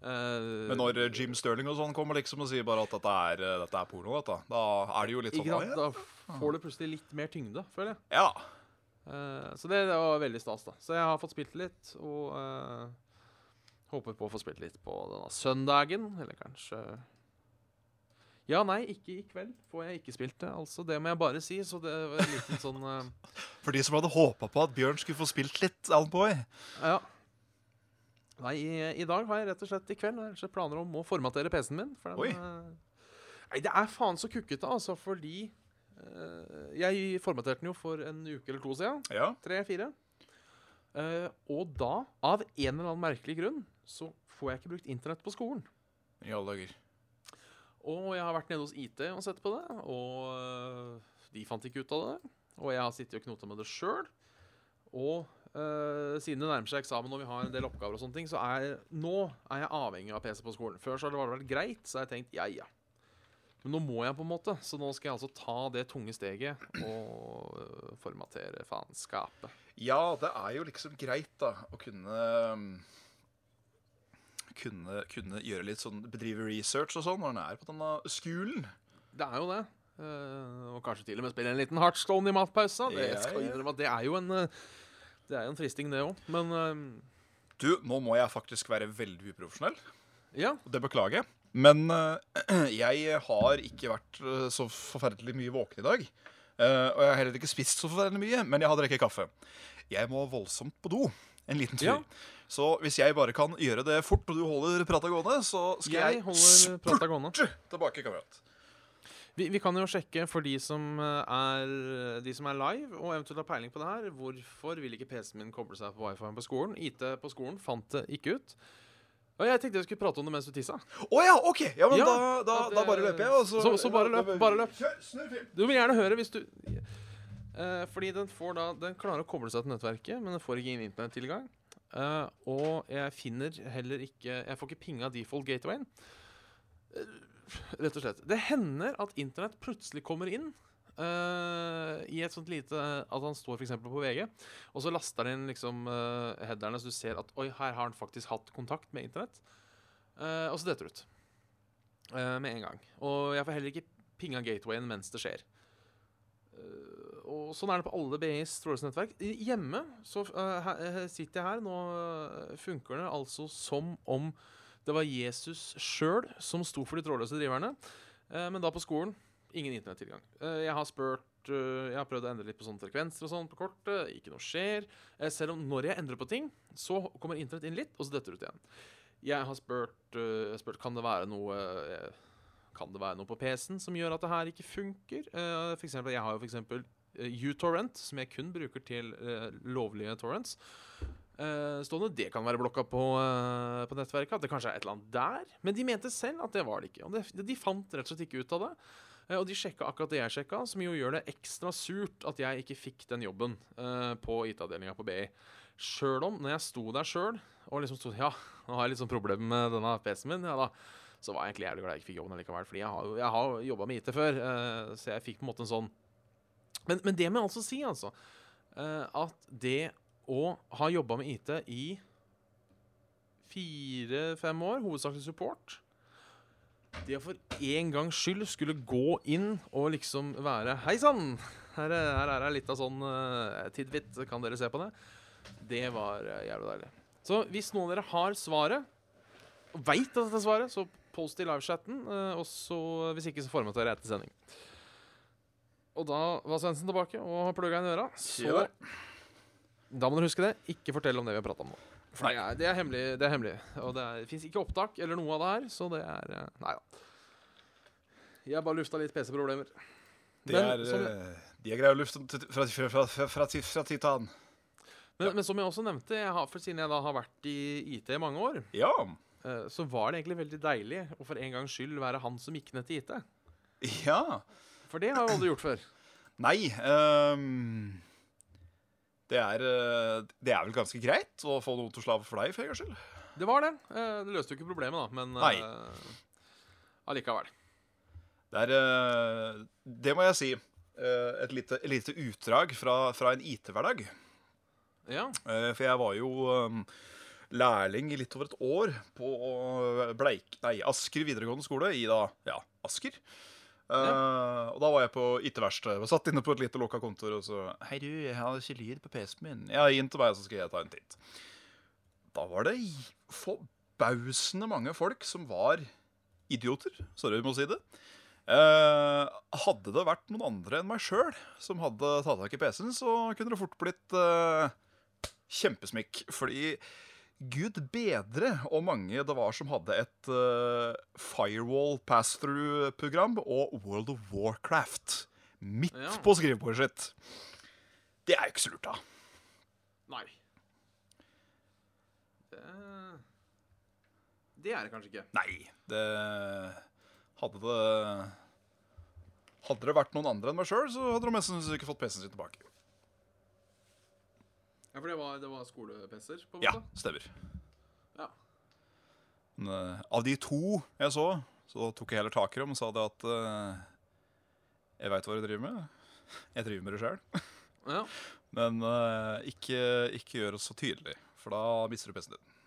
Speaker 1: eh,
Speaker 2: men når eh, Jim Sterling og sånn kommer liksom og sier bare at dette er, eh, dette er porno, dette, da er det jo litt sånn
Speaker 1: sant, Da får det plutselig litt mer tyngde, føler jeg.
Speaker 2: Ja.
Speaker 1: Uh, så det, det var veldig stas, da. Så jeg har fått spilt litt, og uh, håper på å få spilt litt på denne søndagen, eller kanskje Ja, nei, ikke i kveld får jeg ikke spilt det, altså. Det må jeg bare si. Så det var en liten sånn Uh...
Speaker 2: For de som hadde håpa på at Bjørn skulle få spilt litt Alan Boy.
Speaker 1: Ja. Nei, i, i dag har jeg rett og slett i kveld rett og slett planer om å formatere PC-en min. For den,
Speaker 2: Oi.
Speaker 1: eh, nei, det er faen så kukkete, altså, fordi uh, Jeg formaterte den jo for en uke eller to siden.
Speaker 2: Ja.
Speaker 1: Tre-fire. Uh, og da, av en eller annen merkelig grunn, så får jeg ikke brukt internett på skolen.
Speaker 2: I alle dager.
Speaker 1: Og jeg har vært nede hos IT og sett på det, og uh, de fant ikke ut av det. Og jeg har sittet og knota med det sjøl. Og øh, siden det nærmer seg eksamen og vi har en del oppgaver, og sånne ting, så er nå er jeg avhengig av PC på skolen. Før så har det vært greit, så har jeg tenkt ja, ja. Men nå må jeg på en måte, så nå skal jeg altså ta det tunge steget og uh, formatere faenskapet.
Speaker 2: Ja, det er jo liksom greit, da, å kunne um, kunne, kunne gjøre litt sånn Bedrive research og sånn når en er på denne skolen.
Speaker 1: Det er jo det. Uh, og kanskje til og med spille en liten Heartstone i matpausa. Det
Speaker 2: Ja,
Speaker 1: skal
Speaker 2: ja.
Speaker 1: innrømme at det er jo en eh, Det er en fristing, det òg. Men uh,
Speaker 2: Du, nå må jeg faktisk være veldig uprofesjonell,
Speaker 1: ja.
Speaker 2: det beklager jeg. Men uh, jeg har ikke vært eh, så forferdelig mye våken i dag. Uh, og jeg har heller ikke spist så forferdelig mye, men jeg har drukket kaffe. Jeg må voldsomt på do en liten tur.
Speaker 1: Ja.
Speaker 2: Så hvis jeg bare kan gjøre det fort og du holder prata gående, så skal jeg,
Speaker 1: Jeg holder prata gående.
Speaker 2: spurte tilbake, kamerat.
Speaker 1: Vi, vi kan jo sjekke for de som eh, er De som er live og eventuelt har peiling på det her, hvorfor vil ikke PC-en min koble seg på wifi på skolen? IT på skolen fant det ikke ut. Og jeg tenkte jeg skulle prate om det mens du tissa.
Speaker 2: Å ja, OK! Ja, men
Speaker 1: Ja,
Speaker 2: da, da,
Speaker 1: det-
Speaker 2: da bare løper jeg. Og så,
Speaker 1: Så- bare løp, bare løp. Du vil gjerne høre hvis du eh, Fordi den får da Den klarer å koble seg til nettverket, men den får ikke inn internettilgang. Eh, og jeg finner heller ikke Jeg får ikke pinga default gatewayen. Rett og slett. Det hender at internett plutselig kommer inn. Uh, I et sånt lite At han står f.eks. på VG, og så laster han inn liksom uh, headerne, så du ser at Oi, her har han faktisk hatt kontakt med internett. Uh, og så detter det ut. Med en gang. Og jeg får heller ikke pinga gatewayen mens det skjer. Og sånn er det på alle BIs trådløse Hjemme så her, sitter jeg her. Nå funker det altså som om det var Jesus sjøl som sto for de trådløse driverne. Eh, men da på skolen ingen internettilgang. Eh, jeg har spurt eh, Jeg har prøvd å endre litt på sånne frekvenser og sånn på kortet. Ikke noe skjer. Selv om når jeg endrer på ting, så kommer internett inn litt, og så detter det ut igjen. Jeg har spurt, jeg har spurt kan det være noe Kan det være noe på PC-en som gjør at det her ikke funker? For eksempel, jeg har jo eh, uTorrent, som jeg kun bruker til lovlige torrents. Eh, stående, Det kan være blokka på, eh, på nettverket. At det kanskje er et eller annet der. Men de mente selv at det var det ikke. Og det, de fant rett og slett ikke ut av det. Eh, og de sjekka akkurat det jeg sjekka, som jo gjør det ekstra surt at jeg ikke fikk den jobben på IT-avdelinga på BI. Sjøl om, når jeg sto der sjøl og liksom sto Ja, nå har jeg litt sånn problemer med denne PC-en min. Ja da. Så var jeg egentlig jævlig glad jeg ikke fikk jobben allikevel. Fordi jeg har, jeg har jobba med IT før, så jeg fikk på en måte en sånn Men, men det må jeg altså si, altså, at det å har jobba med IT i fire-fem år, hovedsakelig support Det å for en gangs skyld skulle gå inn og liksom være Hei sann! Her, er- her er det litt av sånn uh, tidbit, kan dere se på det? Det var uh, jævlig deilig. Så hvis noen av dere har svaret, og veit at dette er svaret, så post i livechatten. Uh, og så, hvis ikke, så formaterer jeg etter sending. Og da var Svendsen tilbake og har plugga inn øra. Så. Da må dere huske det. Ikke fortell om det vi har prata om nå. For det er, det er hemmelig. Det er hemmelig Og det fins ikke opptak eller noe av det her, så det er eh, Nei da. Jeg bare lufta litt PC-problemer.
Speaker 2: Det er, eh, de er greie å lufte fra, fra, fra, fra, fra, ti- fra tid til annen.
Speaker 1: Men, men som jeg også nevnte, jeg har, for siden jeg da har vært i IT i mange år,
Speaker 2: Ja.
Speaker 1: eh, så var det egentlig veldig deilig å for en gangs skyld være han som gikk ned til IT.
Speaker 2: Ja.
Speaker 1: For det har jeg aldri gjort før.
Speaker 2: Nei ehm, det, er, eh, det er vel ganske greit å få noe til å slave for deg, for en gangs skyld.
Speaker 1: Det var det. Eh, Det løste jo ikke problemet, da, men
Speaker 2: Nei.
Speaker 1: eh, allikevel.
Speaker 2: Det er Det må jeg si. Et lite, et lite utdrag fra, fra en IT-hverdag.
Speaker 1: Ja.
Speaker 2: For jeg var jo lærling i litt over et år på Bleik, nei, Asker videregående skole i da, ja, Asker. Eh, og da var jeg på IT-verkstedet. Satt inne på et lite lukka kontor og så Hei, du, jeg har ikke lyd på PC-en min. Ja, inn til meg, så skal jeg ta en titt. Da var det forbausende mange folk som var idioter. Sorry, vi må si det. Uh, hadde det vært noen andre enn meg sjøl som hadde tatt tak i PC-en, så kunne det fort blitt uh, kjempesmikk. Fordi gud bedre og mange det var som hadde et uh, firewall pass-through-program og World of Warcraft midt
Speaker 1: Ja.
Speaker 2: på skrivebordet sitt. Det er jo ikke så lurt, da.
Speaker 1: Nei. Det Det er det kanskje ikke.
Speaker 2: Nei, det Hadde det Hadde det vært noen andre enn meg sjøl, så hadde de mest sannsynlig ikke fått PC-en sin tilbake.
Speaker 1: Ja, For det var, det var skole-PC-er, på en
Speaker 2: Ja, stemmer.
Speaker 1: Ja.
Speaker 2: Men, eh, av de to jeg så, så tok jeg heller tak i dem og sa det at uh, Jeg veit hva du driver med. Jeg driver med det sjøl.
Speaker 1: ja.
Speaker 2: Men uh, ikke, ikke gjør det så tydelig, for da mister du PC-en din.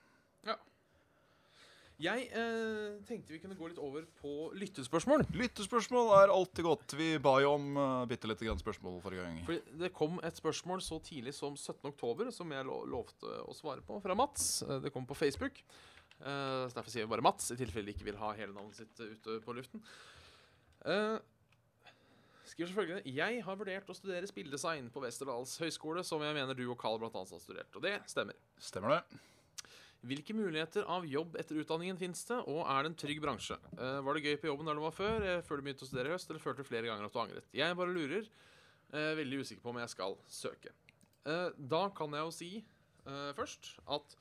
Speaker 1: Jeg eh, tenkte vi kunne gå litt over på lyttespørsmål.
Speaker 2: Lyttespørsmål er alltid godt. Vi ba jo om uh, bitte lite grann spørsmål forrige gang.
Speaker 1: For Det kom et spørsmål så tidlig som 17. oktober, som jeg lo lovte å svare på, fra Mats. Eh, Det kom på Facebook. Uh, så Derfor sier vi bare Mats, i tilfelle de ikke vil ha hele navnet sitt ute på luften. Uh, skriver selvfølgelig Jeg har vurdert å studere spilldesign på Westerdals høgskole, som jeg mener du og Carl annet har studert. Og det stemmer.
Speaker 2: Stemmer det?
Speaker 1: Hvilke muligheter av jobb etter utdanningen finnes det, og er det en trygg bransje? Eh, var det gøy på jobben der du var før, eh, før du begynte å studere i høst, eller følte du flere ganger at du angret? Jeg bare lurer. Eh, veldig usikker på om jeg skal søke. Da kan jeg jo si først at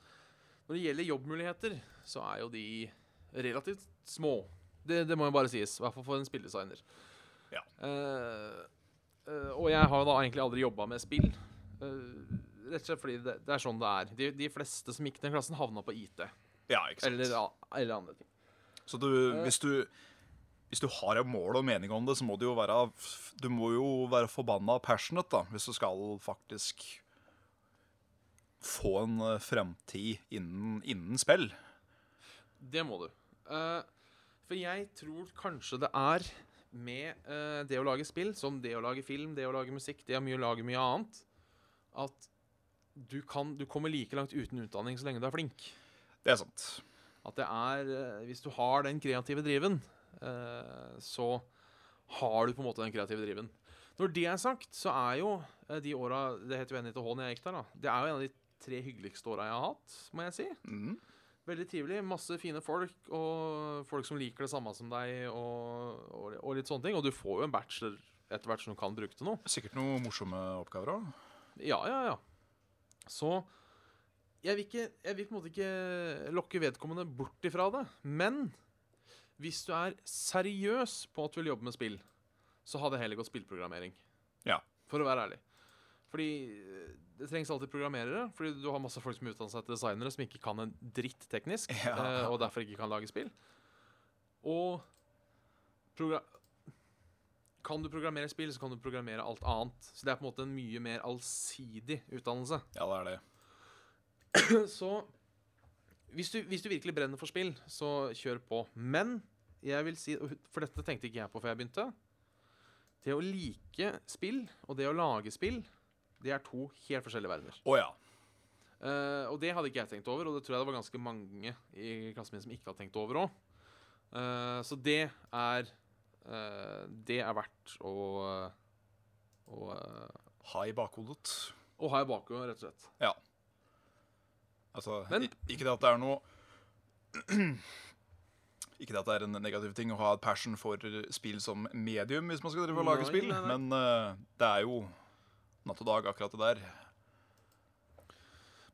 Speaker 1: når det gjelder jobbmuligheter, så er jo de relativt små. Det, det må jo bare sies, i hvert fall for en spilldesigner.
Speaker 2: Ja.
Speaker 1: Uh, uh, og jeg har da egentlig aldri jobba med spill. Eh, rett og slett fordi det, det er sånn det er. De, de fleste som gikk den klassen, havna på IT.
Speaker 2: Ja, ikke sant.
Speaker 1: Eller, eller andre ting.
Speaker 2: Så du, hvis du hvis du har et mål og mening om det, så må du jo være Du må jo være forbanna passionate, da, hvis du skal faktisk få en eh, fremtid innen, innen spill.
Speaker 1: Det må du. Uh, for jeg tror kanskje det er med uh, det å lage spill, som det å lage film, det å lage musikk, det å mye, lage mye annet, at du, kan, du kommer like langt uten utdanning så lenge du er flink.
Speaker 2: Det er sant.
Speaker 1: At det er eh, Hvis du har den kreative driven, eh, så har du på en måte den kreative driven. Når det er sagt, så er jo eh, de åra Det heter jo NITH når jeg gikk der, da. Det er jo en av de tre hyggeligste åra jeg har hatt, må jeg si.
Speaker 2: Mm.
Speaker 1: Veldig trivelig. Masse fine folk, og folk som liker det samme som deg, og, og, og litt sånne ting. Og du får jo en bachelor etter hvert som du kan bruke til noe.
Speaker 2: Sikkert noen morsomme oppgaver òg.
Speaker 1: Ja, ja, ja. Så jeg vil, ikke, jeg vil på en måte ikke lokke vedkommende bort ifra det. Men hvis du er seriøs på at du vil jobbe med spill, så hadde jeg heller gått spillprogrammering.
Speaker 2: Ja.
Speaker 1: For å være ærlig. Fordi eh, det trengs alltid programmerere. Fordi du har masse folk som utdanner seg til designere som ikke kan en dritt teknisk,
Speaker 2: Ja.
Speaker 1: eh, og derfor ikke kan lage spill. Og kan du programmere spill, så kan du programmere alt annet. Så det er på en måte en mye mer allsidig utdannelse.
Speaker 2: Ja, det er det.
Speaker 1: Så hvis du, hvis du virkelig brenner for spill, så kjør på. Men jeg vil si For dette tenkte ikke jeg på før jeg begynte. Det å like spill og det å lage spill, det er to helt forskjellige verdener.
Speaker 2: Oh, ja.
Speaker 1: Uh, og det hadde ikke jeg tenkt over, og det tror jeg det var ganske mange i klassen min som ikke hadde tenkt over òg. så det er eh, Det er verdt å, å, eh,
Speaker 2: Ha i bakhodet.
Speaker 1: å ha i bakhodet, rett og slett.
Speaker 2: Ja. Altså,
Speaker 1: Men-
Speaker 2: ikke det at det er noe Ikke det at det er en negativ ting å ha et passion for spill som medium hvis man skal drive og lage
Speaker 1: Nei,
Speaker 2: spill,
Speaker 1: nei, nei.
Speaker 2: men uh, det er jo natt og dag, akkurat det der.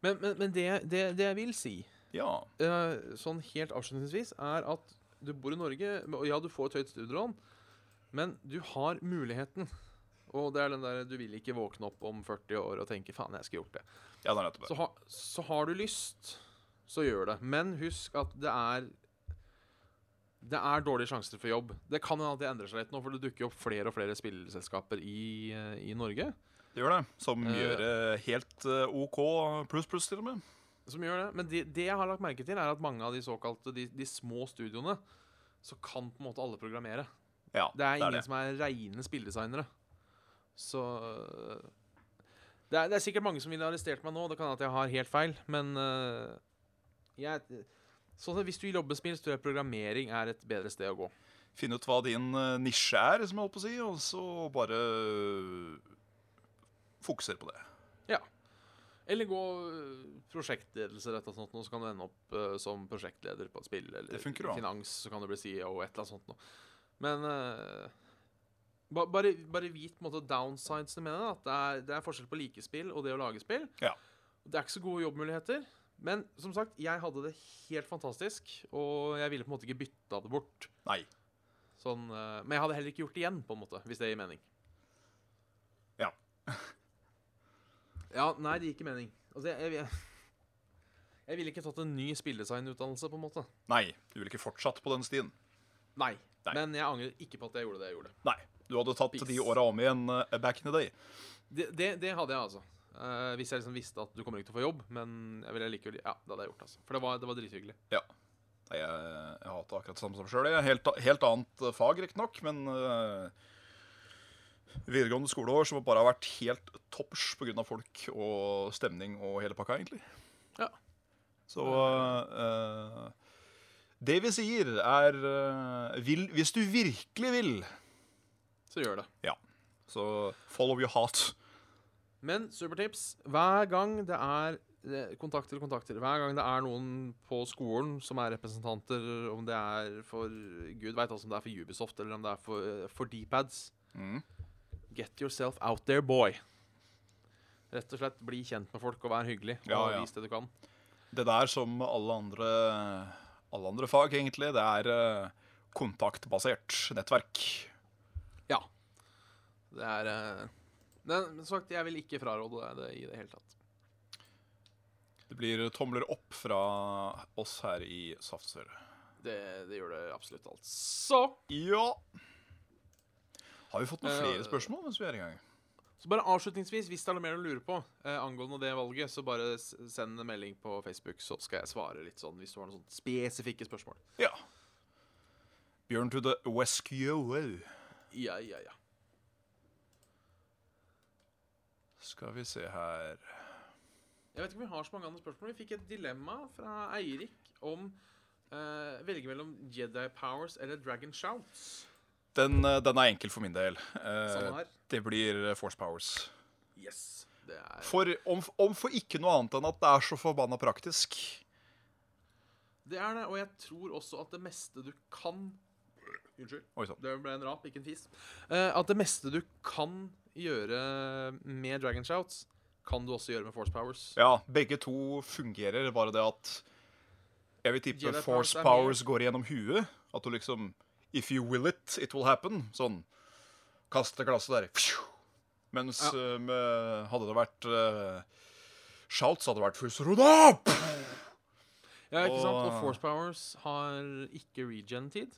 Speaker 1: Men, men, men det, det, det jeg vil si,
Speaker 2: Ja.
Speaker 1: uh, sånn helt avslutningsvis, er at du bor i Norge, og ja, du får et høyt studielån, men du har muligheten. Og det er den der du vil ikke våkne opp om 40 år og tenke 'faen, jeg skulle gjort det'.
Speaker 2: ja, det er det.
Speaker 1: Så, ha, så har du lyst, så gjør det. Men husk at det er Det er dårlige sjanser for jobb. Det kan hende at det endrer seg litt nå, for det dukker opp flere og flere spillselskaper i, i Norge
Speaker 2: Det gjør det. Som
Speaker 1: Eh.
Speaker 2: gjør det helt eh, OK pluss, pluss, til og med.
Speaker 1: Som gjør det. Men det, det jeg har lagt merke til, er at mange av de såkalte de, de små studioene, så kan på en måte alle programmere.
Speaker 2: Ja,
Speaker 1: Det er ingen
Speaker 2: det.
Speaker 1: som er reine spilldesignere. Så det er, det er sikkert mange som ville arrestert meg nå. Det kan at jeg har helt feil, men uh, jeg Sånn at Hvis du jobber med spill, så tror jeg programmering er et bedre sted å gå.
Speaker 2: Finne ut hva din eh, nisje er, som jeg holdt på å si, og så bare fokusere på det.
Speaker 1: Eller gå øh, prosjektledelse, rett og slett, så kan du ende opp uh, som prosjektleder på et spill. Eller
Speaker 2: funker
Speaker 1: finans, så kan du bli CEO, et eller annet sånt noe. Men uh, ba, bare, bare vit på en måte downsidesene med det. At det er, det er forskjell på likespill og det å lage spill.
Speaker 2: Ja.
Speaker 1: Det er ikke så gode jobbmuligheter. Men som sagt, jeg hadde det helt fantastisk, og jeg ville på en måte ikke bytta det bort.
Speaker 2: Nei.
Speaker 1: Sånn, uh, men jeg hadde heller ikke gjort det igjen, på en måte, hvis det gir mening.
Speaker 2: Ja.
Speaker 1: Ja, nei, det gir ikke mening. Altså, jeg, jeg, jeg ville ikke tatt en ny spilledesignutdannelse, på en måte.
Speaker 2: Nei, du ville ikke fortsatt på den stien.
Speaker 1: Nei.
Speaker 2: Nei.
Speaker 1: Men jeg angrer ikke på at jeg gjorde det jeg gjorde.
Speaker 2: Nei. Du hadde tatt
Speaker 1: Peace.
Speaker 2: de åra om igjen uh, back in the day.
Speaker 1: Det, det, det hadde jeg, altså. Uh, hvis jeg liksom visste at du kommer ikke til å få jobb, men jeg ville likevel Ja, det hadde jeg gjort, altså. For det var, det var drithyggelig.
Speaker 2: Nei, jeg, jeg hater akkurat det samme som sjøl. Helt, helt annet fag, riktignok, men uh, videregående skoleår som bare har vært helt toppers pga. folk og stemning og hele pakka, egentlig.
Speaker 1: Ja.
Speaker 2: Så uh, Det vi sier, er uh, vil, Hvis du virkelig vil,
Speaker 1: Så gjør det. Ja.
Speaker 2: så follow your heart.
Speaker 1: Men supertips hver gang det er eh, kontakter og kontakter, hver gang det er noen på skolen som er representanter, om det er for Gud veit om det er for Ubisoft eller om det er for, eh, for D-pads
Speaker 2: Mm.
Speaker 1: Get yourself out there, boy. Rett og slett bli kjent med folk og vær hyggelig. Og
Speaker 2: Ja, ja.
Speaker 1: vis det du kan.
Speaker 2: Det der som alle andre, alle andre fag, egentlig, det er eh, kontaktbasert nettverk.
Speaker 1: Ja. Det er eh, Men som sagt, jeg vil ikke fraråde det i det hele tatt.
Speaker 2: Det blir tomler opp fra oss her i Saftsøre.
Speaker 1: Det, det gjør det absolutt alt. Så
Speaker 2: Ja. Har vi fått noen
Speaker 1: Eh,
Speaker 2: flere spørsmål mens vi er i gang?
Speaker 1: Så bare avslutningsvis, hvis det er mer du lurer på eh, angående det valget, så bare send en melding på Facebook, så skal jeg svare litt sånn hvis du har noen sånne spesifikke spørsmål.
Speaker 2: Ja. Bjørn to the rescue.
Speaker 1: Ja, ja, ja.
Speaker 2: Skal vi se her
Speaker 1: Jeg vet ikke om vi har så mange andre spørsmål. Vi fikk et dilemma fra Eirik om eh, velge mellom Jedi Powers eller Dragon Shouts.
Speaker 2: Den, eh, den er enkel for min del. Eh, det blir eh, Force Powers.
Speaker 1: Yes. Det er
Speaker 2: For, om, om for ikke noe annet enn at det er så forbanna praktisk.
Speaker 1: Det er det, og jeg tror også at det meste du kan Unnskyld.
Speaker 2: Oi.
Speaker 1: Det ble en rap, ikke en fis. Eh, at det meste du kan gjøre med Dragon Shouts, kan du også gjøre med Force Powers.
Speaker 2: Ja, begge to fungerer, bare det at Jeg vil tippe Force
Speaker 1: Powers er
Speaker 2: Powers går gjennom huet. At du liksom If you will it, it will happen. Sånn. Kaste glasset der. Mens
Speaker 1: Ja.
Speaker 2: uh, med, hadde det vært uh, shouts, hadde det vært Fusroda!
Speaker 1: Ja, ikke sant? Og
Speaker 2: Og-
Speaker 1: Force Powers har ikke regen-tid.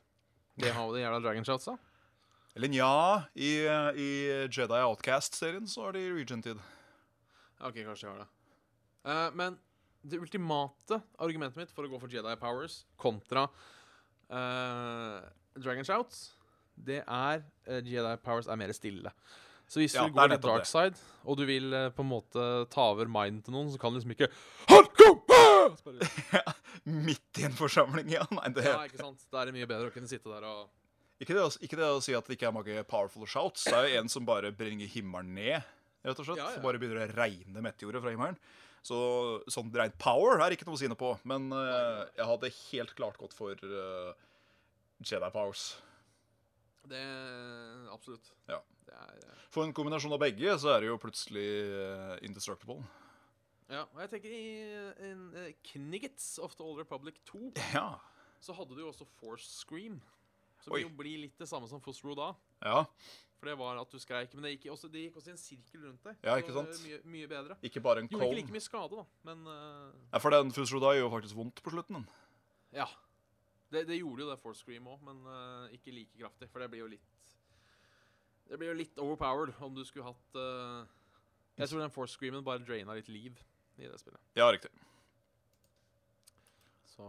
Speaker 1: Det har jo de jævla Dragon Shouts, da.
Speaker 2: Eller nja, i, i Jedi Outcast-serien så har de regen-tid.
Speaker 1: Ok, kanskje jeg har det. Uh, men det ultimate argumentet mitt for å gå for Jedi Powers kontra uh, Dragon Shouts, det er uh, Jedi Powers er mer stille. Så hvis
Speaker 2: Ja,
Speaker 1: du går litt dark side, og du vil uh, på en måte ta over minden til noen, så kan du liksom ikke
Speaker 2: Midt i en forsamling, ja. Nei, det,
Speaker 1: Ja, ikke sant? Da er det mye bedre å kunne sitte der og
Speaker 2: ikke, det, ikke det å si at det ikke er mange powerful shouts. Det er jo en som bare bringer himmelen ned, rett og slett.
Speaker 1: Ja, ja.
Speaker 2: Som bare begynner å regne meteorer fra himmelen. Så sånn rent power er ikke noe å si noe på. Men uh, jeg hadde helt klart gått for eh, Jedi Powers.
Speaker 1: Det Absolutt.
Speaker 2: Ja.
Speaker 1: Det er eh,
Speaker 2: For en kombinasjon av begge, så er det jo plutselig uh, indestructible.
Speaker 1: Ja, og jeg tenker i in, uh, Kniggets of the Old Republic 2
Speaker 2: Ja.
Speaker 1: så hadde du jo også Force Scream. Som
Speaker 2: Oi.
Speaker 1: jo blir litt det samme som Fosro da.
Speaker 2: ja.
Speaker 1: For det var at du skreik. Men det gikk, også, det gikk også i en sirkel rundt deg.
Speaker 2: Ja, ikke sant?
Speaker 1: Mye, mye bedre.
Speaker 2: Ikke bare en
Speaker 1: Gjorde ikke
Speaker 2: cone.
Speaker 1: like mye skade, da. Men uh...
Speaker 2: Ja, for den Fusrodai gjør jo faktisk vondt på slutten. den.
Speaker 1: ja. Det, det gjorde jo det Force Scream òg, men uh, ikke like kraftig. For det blir jo litt Det blir jo litt overpowered om du skulle hatt uh, Jeg tror den Force Screamen bare draina litt liv i det spillet.
Speaker 2: Ja, riktig.
Speaker 1: Så,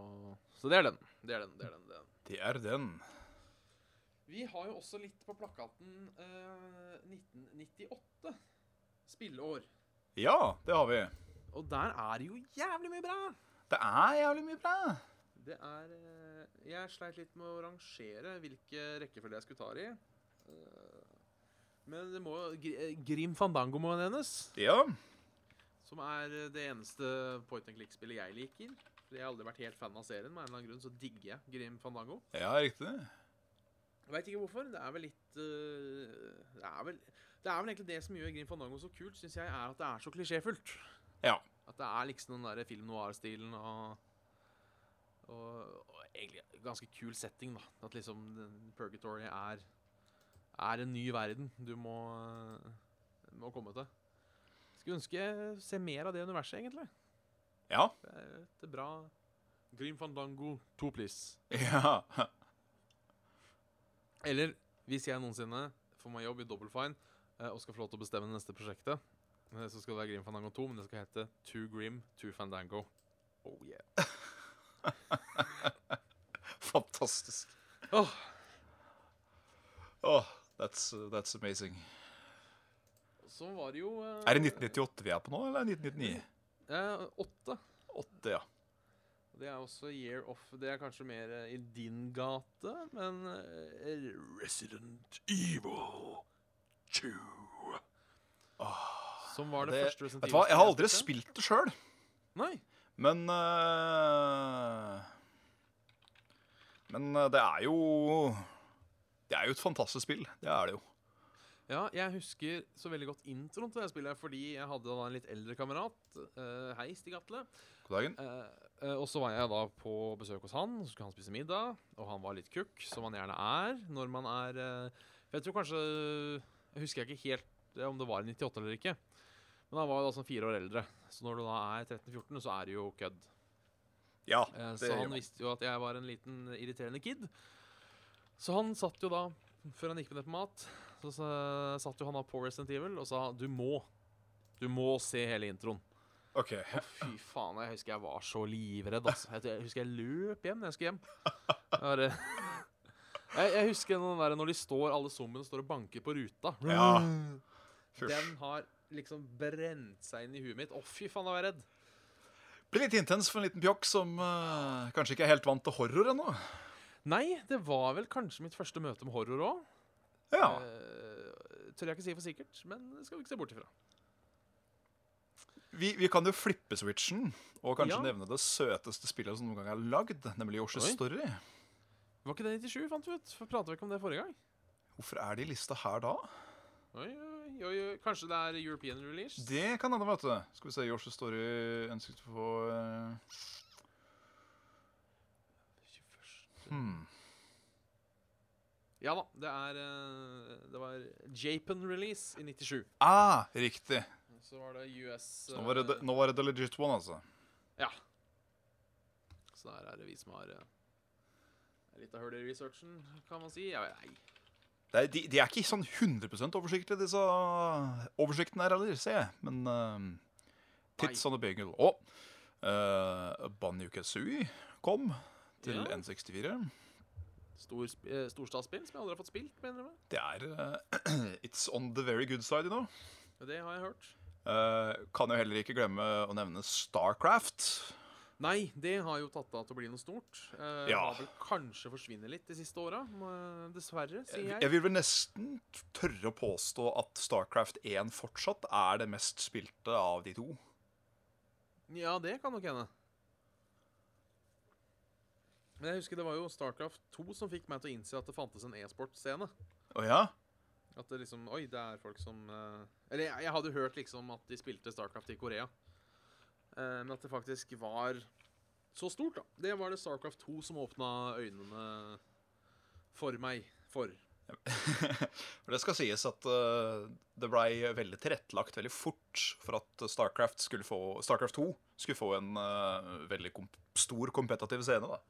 Speaker 1: så det er den. Det er den. Det er den. Det er den.
Speaker 2: Det er den.
Speaker 1: Vi har jo også litt på plakaten uh, 1998. Spilleår.
Speaker 2: Ja, det har vi.
Speaker 1: Og der er det jo jævlig mye bra!
Speaker 2: Det er jævlig mye bra.
Speaker 1: Det er eh, Jeg sleit litt med å rangere hvilke rekkefølge jeg skulle ta det i. Eh, men det må eh, Grim Fandango må nevnes.
Speaker 2: Ja.
Speaker 1: Som er eh, det eneste point and click-spillet jeg liker. Fordi jeg har aldri vært helt fan av serien. Med en eller annen grunn så digger jeg Grim Fandango.
Speaker 2: Ja, riktig.
Speaker 1: Veit ikke hvorfor. Det er vel litt det, er vel, det er vel egentlig det som gjør Grim Fandango så kult, syns jeg, er at det er så klisjéfullt.
Speaker 2: Ja.
Speaker 1: At det er liksom den der film noir-stilen og, og egentlig ganske kul setting, da. At liksom Purgatory er, er en ny verden du må, må komme til. Skulle ønske se mer av det universet, egentlig.
Speaker 2: Ja.
Speaker 1: Det er et bra Grim Fandango 2, please.
Speaker 2: Ja.
Speaker 1: Eller hvis jeg noensinne får meg jobb i Double Fine eh, og skal få lov til å bestemme det neste prosjektet, eh, så skal det være Grim Fandango 2, men det skal hete Two Grim, Two Fandango. Oh yeah.
Speaker 2: Fantastisk.
Speaker 1: Oh.
Speaker 2: Oh, that's, that's amazing.
Speaker 1: så var det jo eh,
Speaker 2: Er det 1998 vi er på nå, eller er 1999?
Speaker 1: eh, Åtte.
Speaker 2: Åtte, ja.
Speaker 1: Det er også Year off. Det er kanskje mer eh, i din gate, men eh, Resident Evil 2. Som var det,
Speaker 2: Det,
Speaker 1: første Resident
Speaker 2: vet du hva, jeg har aldri spilt det sjøl, men uh, Men uh, det er jo Det er jo et fantastisk spill. Det er det jo.
Speaker 1: Ja, jeg husker så veldig godt introen til det spillet, fordi jeg hadde da en litt eldre kamerat. Uh, hei, Stig Atle.
Speaker 2: God dagen.
Speaker 1: Uh, uh, og så var jeg da på besøk hos han, så skulle han spise middag. Og han var litt kukk, som han gjerne er når man er eh, For jeg tror kanskje Jeg husker ikke helt eh, om det var i 98 eller ikke. Men han var jo da sånn fire år eldre. Så når du da er 13-14, så er det jo kødd.
Speaker 2: Ja,
Speaker 1: Eh,
Speaker 2: det
Speaker 1: så han visste jo at jeg var en liten irriterende kid. Så han satt jo da, før han gikk med ned på mat, så, satt jo han da på Resident Evil og sa du må. Du må se hele introen.
Speaker 2: OK.
Speaker 1: Å, fy faen, jeg husker jeg var så livredd. Altså. Jeg, husker jeg løp hjem når jeg skulle hjem. Jeg, bare, jeg, jeg husker den der når de står, alle zombiene står og banker på ruta.
Speaker 2: Ja.
Speaker 1: Den har liksom brent seg inn i huet mitt. Å, fy faen, da var jeg redd.
Speaker 2: Blir litt intens for en liten pjokk som uh, kanskje ikke er helt vant til horror ennå.
Speaker 1: Nei, det var vel kanskje mitt første møte med horror òg.
Speaker 2: Ja.
Speaker 1: Uh, tør jeg ikke si for sikkert, men det skal vi ikke se bort ifra.
Speaker 2: Vi, vi kan jo flippe switchen og kanskje
Speaker 1: Ja.
Speaker 2: nevne det søteste spillet som noen gang er lagd, nemlig Yoshi's. Story.
Speaker 1: Var ikke det 97, fant vi ut? Pratet vi ikke om det forrige gang?
Speaker 2: Hvorfor er de i lista her da?
Speaker 1: Oi, oi, oi, oi. Kanskje det er European release?
Speaker 2: Det kan hende, vet du. Skal vi se, Yoshi Story ønsket å få eh,
Speaker 1: 21.
Speaker 2: hmm.
Speaker 1: Ja da, det er eh, Det var Japan release i 97.
Speaker 2: Ah, riktig.
Speaker 1: Så var det US
Speaker 2: Så nå var det,
Speaker 1: eh,
Speaker 2: nå var det the legit one, altså.
Speaker 1: Ja. Så der er det vi som har eh, litt av hull i researchen, kan man si. Jeg vet, nei.
Speaker 2: Det er, de, de er ikke sånn 100% oversiktlige, disse oversiktene her heller, ser jeg. Men uh, Tits
Speaker 1: Nei.
Speaker 2: on the Bagel. Og uh, Banjo Kazooie kom til
Speaker 1: Ja.
Speaker 2: N64.
Speaker 1: Stor, eh, storstadsspill som jeg aldri har fått spilt, mener jeg.
Speaker 2: Det er uh, It's on the very good side, you know.
Speaker 1: Det har jeg hørt.
Speaker 2: Uh, kan jo heller ikke glemme å nevne Starcraft.
Speaker 1: Nei, det har jo tatt av til å bli noe stort. Eh,
Speaker 2: Ja.
Speaker 1: Har vel kanskje forsvunnet litt de siste åra. Dessverre, sier
Speaker 2: Jeg
Speaker 1: jeg.
Speaker 2: vil vel nesten tørre å påstå at Starcraft 1 fortsatt er det mest spilte av de to.
Speaker 1: Ja, det kan nok hende. Men jeg husker det var jo Starcraft 2 som fikk meg til å innse at det fantes en e-sportscene.
Speaker 2: Oh, ja?
Speaker 1: At det liksom Oi, det er folk som eh, Eller jeg, jeg hadde hørt liksom at de spilte Starcraft i Korea. Eh, men at det faktisk var så stort, da. Det var det Starcraft 2 som åpna øynene for meg. For.
Speaker 2: For det skal sies at uh, det blei veldig tilrettelagt veldig fort for at Starcraft, få, Starcraft 2 skulle få en uh, veldig komp stor kompetativ scene. da.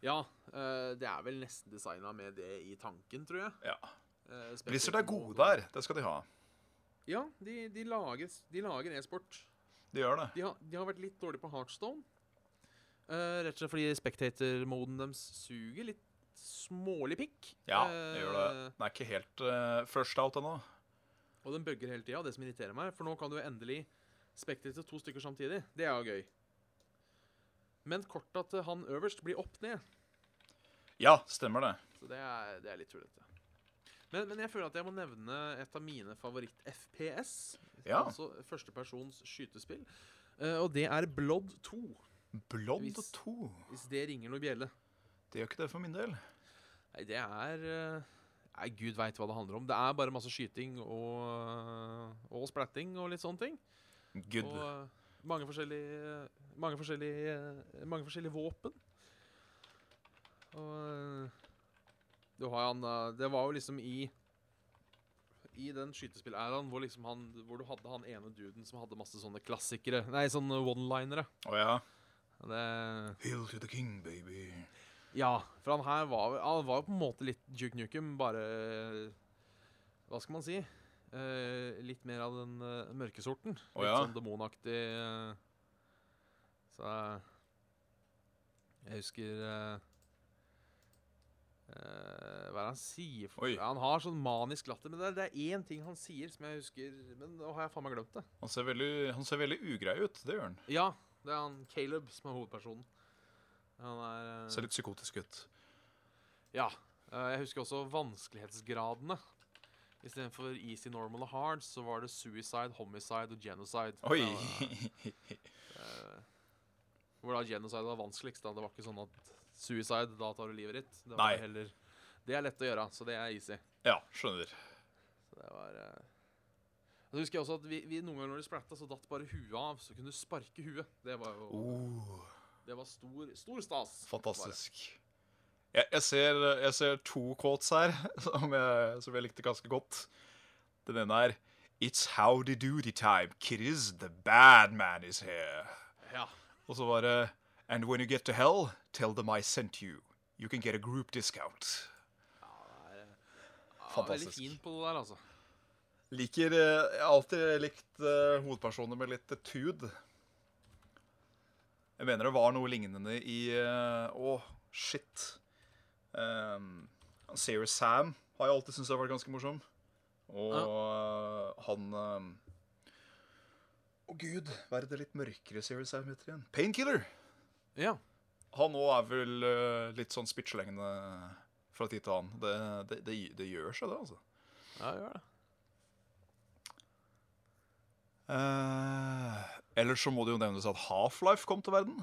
Speaker 1: Ja, eh, det er vel nesten designa med det i tanken, tror jeg.
Speaker 2: Ja.
Speaker 1: Eh,
Speaker 2: Blizzard er gode der. Det skal de ha.
Speaker 1: Ja, de, de lager e-sport.
Speaker 2: De gjør det.
Speaker 1: De har, de har vært litt dårlige på Heartstone. Uh, rett og slett fordi spectator-moden deres suger litt smålig pikk.
Speaker 2: Ja, det gjør det.
Speaker 1: Eh,
Speaker 2: Den er ikke helt uh, first out ennå.
Speaker 1: Og den bugger hele tida, det som irriterer meg. For nå kan du endelig spectator to stykker samtidig. Det er jo gøy. Men korta til han øverst blir opp ned.
Speaker 2: Ja, stemmer det.
Speaker 1: Så det er, det er litt tullete. Men, men jeg føler at jeg må nevne et av mine favoritt-FPS.
Speaker 2: Ja.
Speaker 1: Altså førstepersons skytespill. Uh, og det er Blood 2,
Speaker 2: Blood
Speaker 1: Hvis-
Speaker 2: 2.
Speaker 1: hvis det ringer noe bjelle.
Speaker 2: Det gjør ikke det for min del.
Speaker 1: Nei, det er uh, Nei, gud veit hva det handler om. Det er bare masse skyting og, og splatting og litt sånne ting.
Speaker 2: Good.
Speaker 1: Og uh, mange forskjellige Mange forskjellige Mange forskjellige våpen. Og du har han eh, Det var jo liksom i I den skytespillæraen hvor liksom han Hvor du hadde han ene duden som hadde masse sånne klassikere Nei, sånne one-linere.
Speaker 2: Å ja.
Speaker 1: Det
Speaker 2: Hail to the king, baby.
Speaker 1: Ja, for han her var, han var jo på en måte litt Duke Nukem, bare Hva skal man si? Eh, litt mer av den uh, mørke sorten.
Speaker 2: Å,
Speaker 1: litt
Speaker 2: ja.
Speaker 1: sånn demonaktig. Uh, så eh, Jeg husker eh, eh, Hva er det han sier? For, han har sånn manisk latter. Men det er, det er én ting han sier som jeg husker Men nå har jeg faen meg glemt det.
Speaker 2: Han ser veldig, han ser veldig ugrei ut. Det gjør han.
Speaker 1: Ja, det er han Caleb som er hovedpersonen. Han er uh,
Speaker 2: Ser litt psykotisk ut.
Speaker 1: Ja. Uh, Jeg husker også vanskelighetsgradene. Istedenfor easy, normal og hard, så var det suicide, homicide og genocide.
Speaker 2: Oi!
Speaker 1: Eh, hvor da genocide var vanskeligst. Da. Det var ikke sånn at suicide, da tar du livet ditt. Det var
Speaker 2: Nei.
Speaker 1: heller Det er lett å gjøre, så det er easy.
Speaker 2: Ja, skjønner.
Speaker 1: Så det var eh. Så husker jeg også at vi, vi noen ganger når de splatta, så datt bare huet av. Så kunne du sparke huet. Det var jo
Speaker 2: Oh,
Speaker 1: Det var stor, stor stas.
Speaker 2: fantastisk. Jeg, jeg, ser, jeg ser to quotes her som jeg, som jeg likte ganske godt. Den ene er It's howdy doody time, kiddies. The bad man is here.
Speaker 1: Ja.
Speaker 2: Og så var det And when you get to hell, tell them I sent you. You can get a group discount.
Speaker 1: ja, det er, ja,
Speaker 2: Fantastisk.
Speaker 1: Veldig fin på det der, altså.
Speaker 2: Liker eh, Jeg har alltid likt uh, hovedpersoner med litt tud. Jeg mener det var noe lignende i Å, uh, oh, shit. Um, Serious Sam har jeg alltid syntes har vært ganske morsom. Og eh, han eh, oh, gud. Hva er det litt mørkere Serious Sam heter igjen? Painkiller.
Speaker 1: Ja.
Speaker 2: Han òg er vel uh, litt sånn spitsjelengende fra tid til annen. Det, det, det, det gjør seg, det, altså.
Speaker 1: Ja, det gjør det.
Speaker 2: Uh, ellers så må det jo nevnes at Half-Life kom til verden.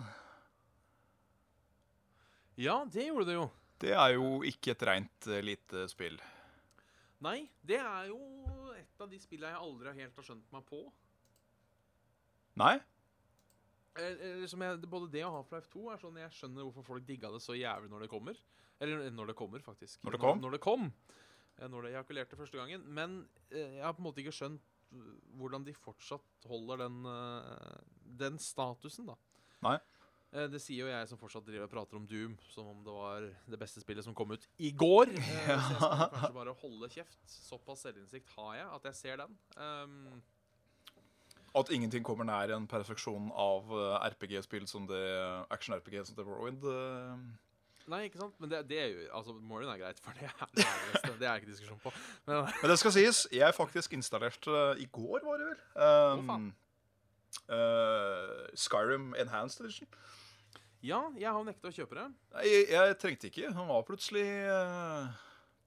Speaker 1: Ja, det gjorde det jo.
Speaker 2: Det er jo ikke et rent uh, lite spill.
Speaker 1: Nei, det er jo et av de spillene jeg aldri helt har skjønt meg på.
Speaker 2: Nei?
Speaker 1: Eller, eller jeg, både det og Half-Life 2 er sånn jeg skjønner hvorfor folk digga det så jævlig når det kommer. Eller når det kommer, faktisk.
Speaker 2: Når det kom?
Speaker 1: Når, det kom. Eh, Når det ejakulerte første gangen. Men eh, jeg har på en måte ikke skjønt eh, hvordan de fortsatt holder den, eh, den statusen, da.
Speaker 2: Nei.
Speaker 1: Eh, Det sier jo jeg som fortsatt driver og prater om Doom som om det var det beste spillet som kom ut i går. Ja. Så jeg skal kanskje bare holde kjeft. Såpass selvinnsikt har jeg at jeg ser den. Um,
Speaker 2: At ingenting kommer nær en perfeksjon av eh, RPG-spill som det action-RPG som det Morrowind. eh,
Speaker 1: nei, ikke sant? Men det, det er jo Altså, Morrowind er greit, for det er det er ikke diskusjon på. Men
Speaker 2: Men det skal sies, jeg faktisk installerte i går, var det vel. Um,
Speaker 1: faen.
Speaker 2: eh, Skyrim Enhanced Edition.
Speaker 1: ja, jeg har nekta å kjøpe det.
Speaker 2: Nei, jeg, jeg trengte ikke. Han var plutselig uh,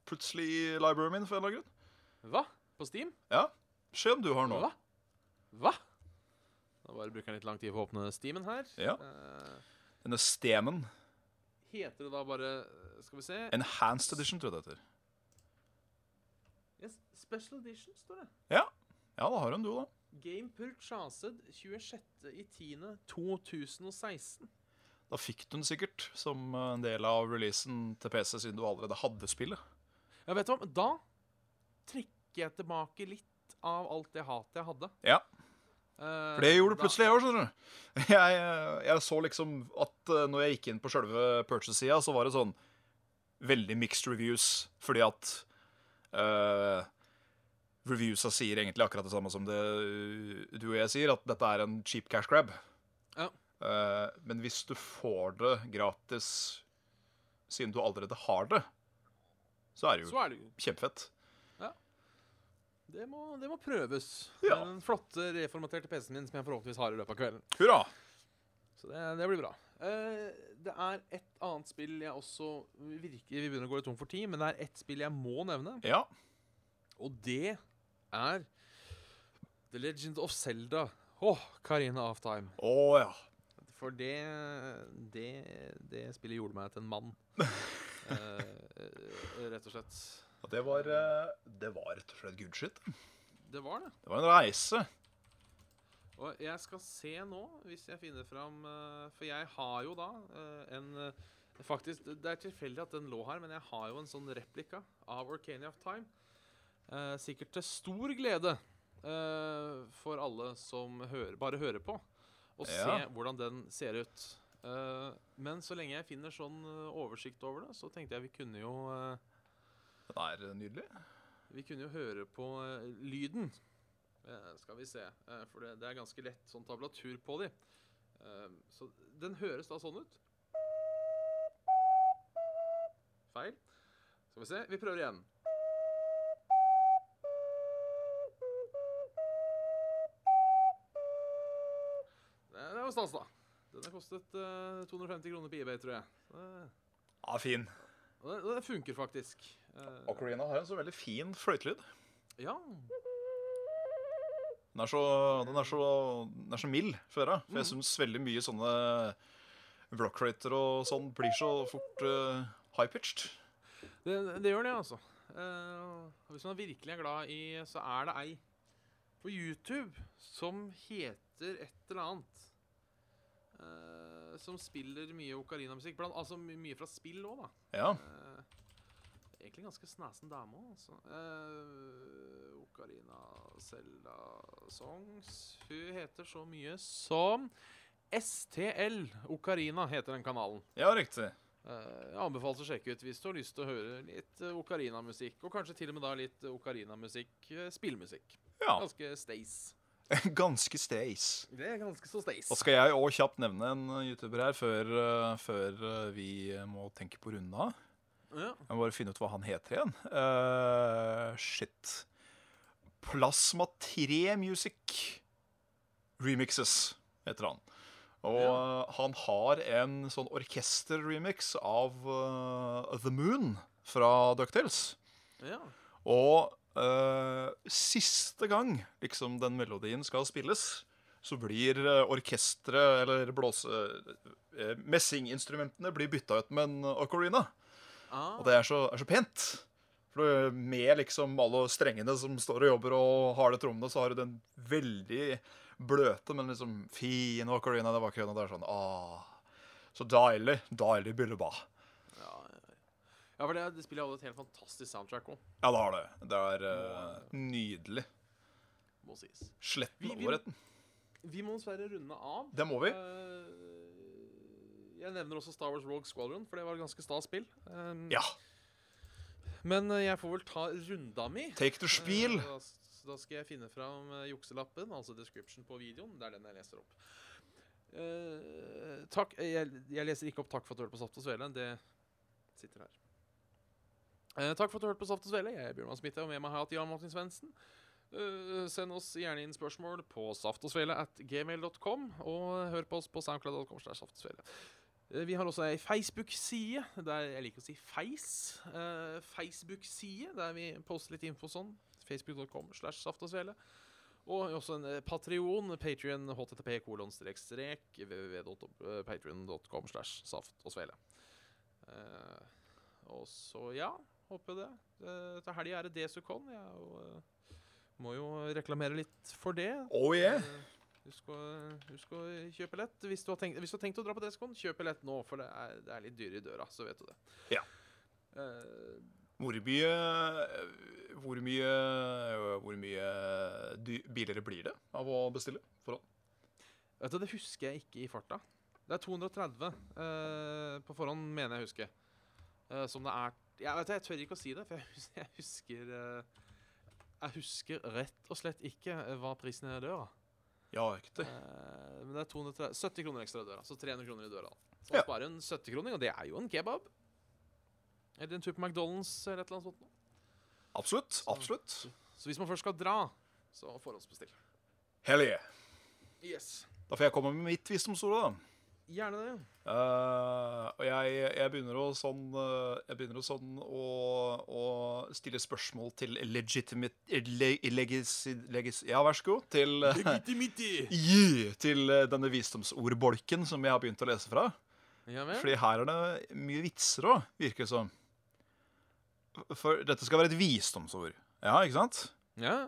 Speaker 2: Plutselig i libraryen min for en eller annen grunn.
Speaker 1: Hva? På Steam?
Speaker 2: Ja. Se om du har nå.
Speaker 1: Hva? Hva? Da bare bruker jeg litt lang tid på å åpne Steamen her.
Speaker 2: Ja.
Speaker 1: Eh,
Speaker 2: Denne Stemen.
Speaker 1: heter det da bare Skal vi se
Speaker 2: Enhanced Edition, tror jeg det heter.
Speaker 1: yes, Special Edition, står det.
Speaker 2: Ja. ja, da har hun du, da.
Speaker 1: Game purchased 26.10.2016.
Speaker 2: Da fikk du den sikkert som en del av releasen til PC, siden du allerede hadde spillet.
Speaker 1: Ja, vet du hva? Da trekker jeg tilbake litt av alt det hatet jeg hadde.
Speaker 2: Ja, For det gjorde
Speaker 1: du
Speaker 2: plutselig jeg òg, skjønner du. Jeg, eh, jeg så liksom at eh, når jeg gikk inn på sjølve purchase-sida, så var det sånn veldig mixed reviews, fordi at uh, Reviewsa sier egentlig akkurat det samme som det du og jeg sier, at dette er en cheap cash grab.
Speaker 1: Ja.
Speaker 2: Uh, men hvis du får det gratis siden du allerede har det, så er det jo
Speaker 1: Så er det jo
Speaker 2: kjempefett.
Speaker 1: Det må, det må prøves.
Speaker 2: Ja.
Speaker 1: Den flotte reformaterte PC-en min som jeg forhåpentligvis har i løpet av kvelden.
Speaker 2: Hurra!
Speaker 1: Så det, det blir bra. Uh, det er et annet spill jeg også virker Vi begynner å gå litt tom for tid, men det er ett spill jeg må nevne.
Speaker 2: Ja.
Speaker 1: Og det er The Legend of Zelda. Åh, Karina of Time.
Speaker 2: Å ja.
Speaker 1: For det, det Det spillet gjorde meg til en mann. uh, rett og slett.
Speaker 2: Det var, eh, det var rett og slett good shit.
Speaker 1: Det var det.
Speaker 2: Det var en reise.
Speaker 1: Og jeg skal se nå, hvis jeg finner fram eh, For jeg har jo da eh, en Faktisk, Det er tilfeldig at den lå her, men jeg har jo en sånn replika av Orcania of Time. Sikkert til stor glede for alle som hører, bare hører på, og
Speaker 2: Ja.
Speaker 1: se hvordan den ser ut. Men så lenge jeg finner sånn oversikt over det, så tenkte jeg vi kunne jo eh,
Speaker 2: Den er nydelig.
Speaker 1: Vi kunne jo høre på eh, lyden. Eh, skal vi se. Eh, for det, det er ganske lett sånn tablatur på de. Eh, så den høres da sånn ut. Feil. Skal vi se. Vi prøver igjen. Det, det var stas, da. Den har kostet eh, 250 kroner på eBay, tror jeg. Eh,
Speaker 2: Ja, fin.
Speaker 1: Og det, det funker faktisk. Uh,
Speaker 2: Ocarina har en så veldig fin fløytelyd.
Speaker 1: ja.
Speaker 2: Den er så, den er så, den er så mild, føler jeg. For jeg syns veldig mye sånne rock-rater og sånn blir så fort uh, high-pitched.
Speaker 1: Det, det gjør det, altså. Uh, hvis man virkelig er glad i Så er det ei på YouTube som heter et eller annet. Eh, som spiller mye ocarina-musikk. Altså my- mye fra spill òg, da.
Speaker 2: Ja.
Speaker 1: Uh, egentlig ganske snesen dame òg, altså. Uh, okarina Zelda Songs. Hun heter så mye som STL Okarina heter den kanalen.
Speaker 2: ja, riktig.
Speaker 1: Uh, Jeg anbefales å sjekke ut hvis du har lyst til å høre litt uh, ocarina-musikk. Og kanskje til og med da litt okarinamusikk, eh, spillmusikk.
Speaker 2: Ja.
Speaker 1: Ganske stace.
Speaker 2: Ganske stace.
Speaker 1: Det er ganske så stace.
Speaker 2: Og skal jeg òg kjapt nevne en uh, YouTuber her før, uh, før uh, vi må tenke på runden av.
Speaker 1: Ja.
Speaker 2: Jeg må bare finne ut hva han heter igjen. Uh, shit. Plasma 3 Music Remixes heter han. Og
Speaker 1: Ja.
Speaker 2: eh, han har en sånn orkester-remix av uh, The Moon fra Ducktales.
Speaker 1: ja.
Speaker 2: Og eh, siste gang liksom den melodien skal spilles, så blir uh, orkesteret, eller blåse... eh, messinginstrumentene blir bytta ut med en ocarina.
Speaker 1: Ah,
Speaker 2: Og det er så, er så pent. For med liksom alle strengene som står og jobber, og harde trommene, så har du den veldig bløte, men liksom fine ocarina Det var ikke det er sånn ah, Så deilig. Deilig billeba.
Speaker 1: Ja, for det, det spillet hadde et helt fantastisk soundtrack òg,
Speaker 2: Ja, det har det. Det er uh, nydelig.
Speaker 1: må sies.
Speaker 2: Sletten
Speaker 1: Vi- vi-
Speaker 2: over.
Speaker 1: Vi må dessverre runde av.
Speaker 2: Det må vi.
Speaker 1: Uh, Jeg nevner også Star Wars Rogue Squadron, for det var et ganske stas spill. Um,
Speaker 2: Ja.
Speaker 1: Men eh, jeg får vel ta runda mi.
Speaker 2: Take the spiel.
Speaker 1: Da, da skal jeg finne fram jukselappen, altså description på videoen. Det er den jeg leser opp. Uh, takk jeg, jeg leser ikke opp 'takk for at du hørte på Saft og Svele'. Det sitter her. Eh, takk for at du hørte på Saft og Svele. Jeg er Bjørn Smitte, og med meg har jeg hatt Jan Martin Svendsen. Uh, send oss gjerne inn spørsmål på saftogsvele at gmail.com, og hør på oss på soundcloud.com. Eh, Vi har også ei Facebook-side, der jeg liker å si Feis. Uh, Facebook-side, der vi poster litt info sånn. Facebook.com slash saft og også en Patrion, Patrion, http kolon strek strek, www.patrion.com slash saft og svele. Uh, og så, ja, håper det. Eh, Til helga er det Desicon. Jeg jo, eh, må jo reklamere litt for det.
Speaker 2: Oh yeah.
Speaker 1: Eh, Husk å, husk å kjøpe lett. Hvis, du har tenkt- hvis du har tenkt å dra på Desicon, kjøp lett nå, for det er, det er litt dyre i døra, så vet du det.
Speaker 2: Ja.
Speaker 1: Uh,
Speaker 2: Hvor mye Hvor mye Hvor mye billigere blir det av å bestille forhånd?
Speaker 1: vet du, det husker jeg ikke i farta. Det er 230 eh, på forhånd, mener jeg husker. Eh, som det er jeg, vet, jeg tør ikke å si det, for jeg, hus- jeg husker eh, Jeg husker rett og slett ikke eh, hva prisen er i døra.
Speaker 2: Ja, ikke
Speaker 1: Eh, men det er 230, 70 kroner ekstra i døra, så 300 kroner i døra. Så
Speaker 2: Ja.
Speaker 1: sparer en 70-kroning, og det er jo en kebab. Eller en tur på McDonald's eller et eller annet sånt. Absolutt.
Speaker 2: Absolutt. Absolutt.
Speaker 1: Så hvis man først skal dra, så forhåndsbestill.
Speaker 2: Hell yeah.
Speaker 1: Yes.
Speaker 2: Da får jeg komme med mitt visdomsord, da.
Speaker 1: Gjerne det.
Speaker 2: Uh, og jeg, jeg begynner å sånn eh, Jeg begynner å sånn å, å stille spørsmål til legitimate le, legis, legis, Ja, vær så god. Til, yeah, til eh, denne visdomsordbolken som jeg har begynt å lese fra.
Speaker 1: Ja?
Speaker 2: Fordi her er det mye vitser òg, virker det som. For dette skal være et visdomsord. Ja, ikke sant?
Speaker 1: Ja.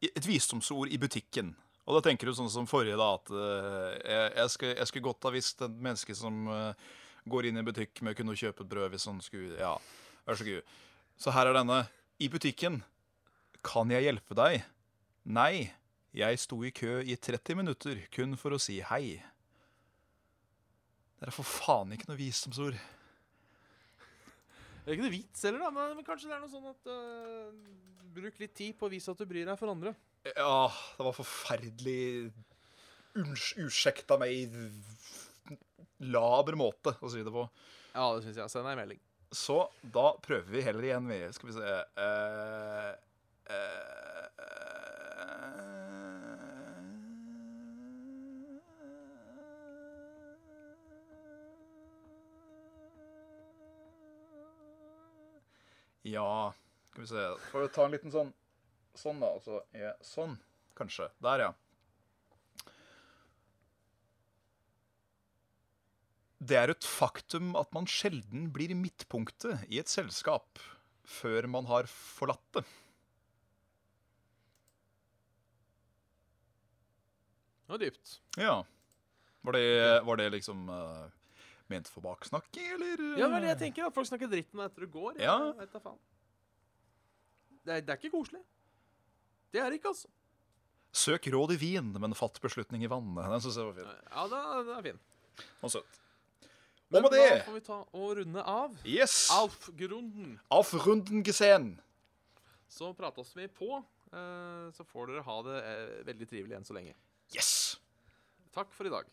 Speaker 2: Et visdomsord i butikken. Og da tenker du sånn som forrige, da, at eh, jeg, jeg, skulle, godt ha visst et menneske som eh, går inn i en butikk med å kunne kjøpe et brød hvis han skulle Ja, vær så god. Så her er denne. I butikken. Kan jeg hjelpe deg? Nei. Jeg sto i kø i 30 minutter kun for å si hei. Det er for faen ikke noe visdomsord.
Speaker 1: Det er ikke noe vits heller, da, men kanskje det er noe sånn at uh, Bruk litt tid på å vise at du bryr deg for andre.
Speaker 2: Ja, det var forferdelig unns- meg meg laber måte å si det på.
Speaker 1: Ja, det syns jeg. Send ei melding.
Speaker 2: Så da prøver vi heller igjen med Skal vi se uh, uh, Ja, skal vi se Får vi ta en liten sånn Sånn, da. Altså er sånn, kanskje. Der, ja. Det er et faktum at man sjelden blir midtpunktet i et selskap før man har forlatt det.
Speaker 1: Det var dypt.
Speaker 2: Ja. Var det, var det liksom uh, ment for baksnakking, eller?
Speaker 1: Ja, men jeg tenker at folk snakker dritt om deg etter du går.
Speaker 2: Ja.
Speaker 1: Jeg, jeg. Det er, det er ikke koselig. Det er det ikke, altså.
Speaker 2: Søk råd i vin, men fatt beslutning i vannet. Den synes jeg var fin.
Speaker 1: Ja, det er, det fin.
Speaker 2: Og søt. Og med
Speaker 1: da får vi ta og runde av.
Speaker 2: Yes!
Speaker 1: Alf Grunden.
Speaker 2: Auf runden gesehen.
Speaker 1: Så prates vi på. eh, Så får dere ha det eh, veldig trivelig enn så lenge.
Speaker 2: Yes!
Speaker 1: Takk for i dag.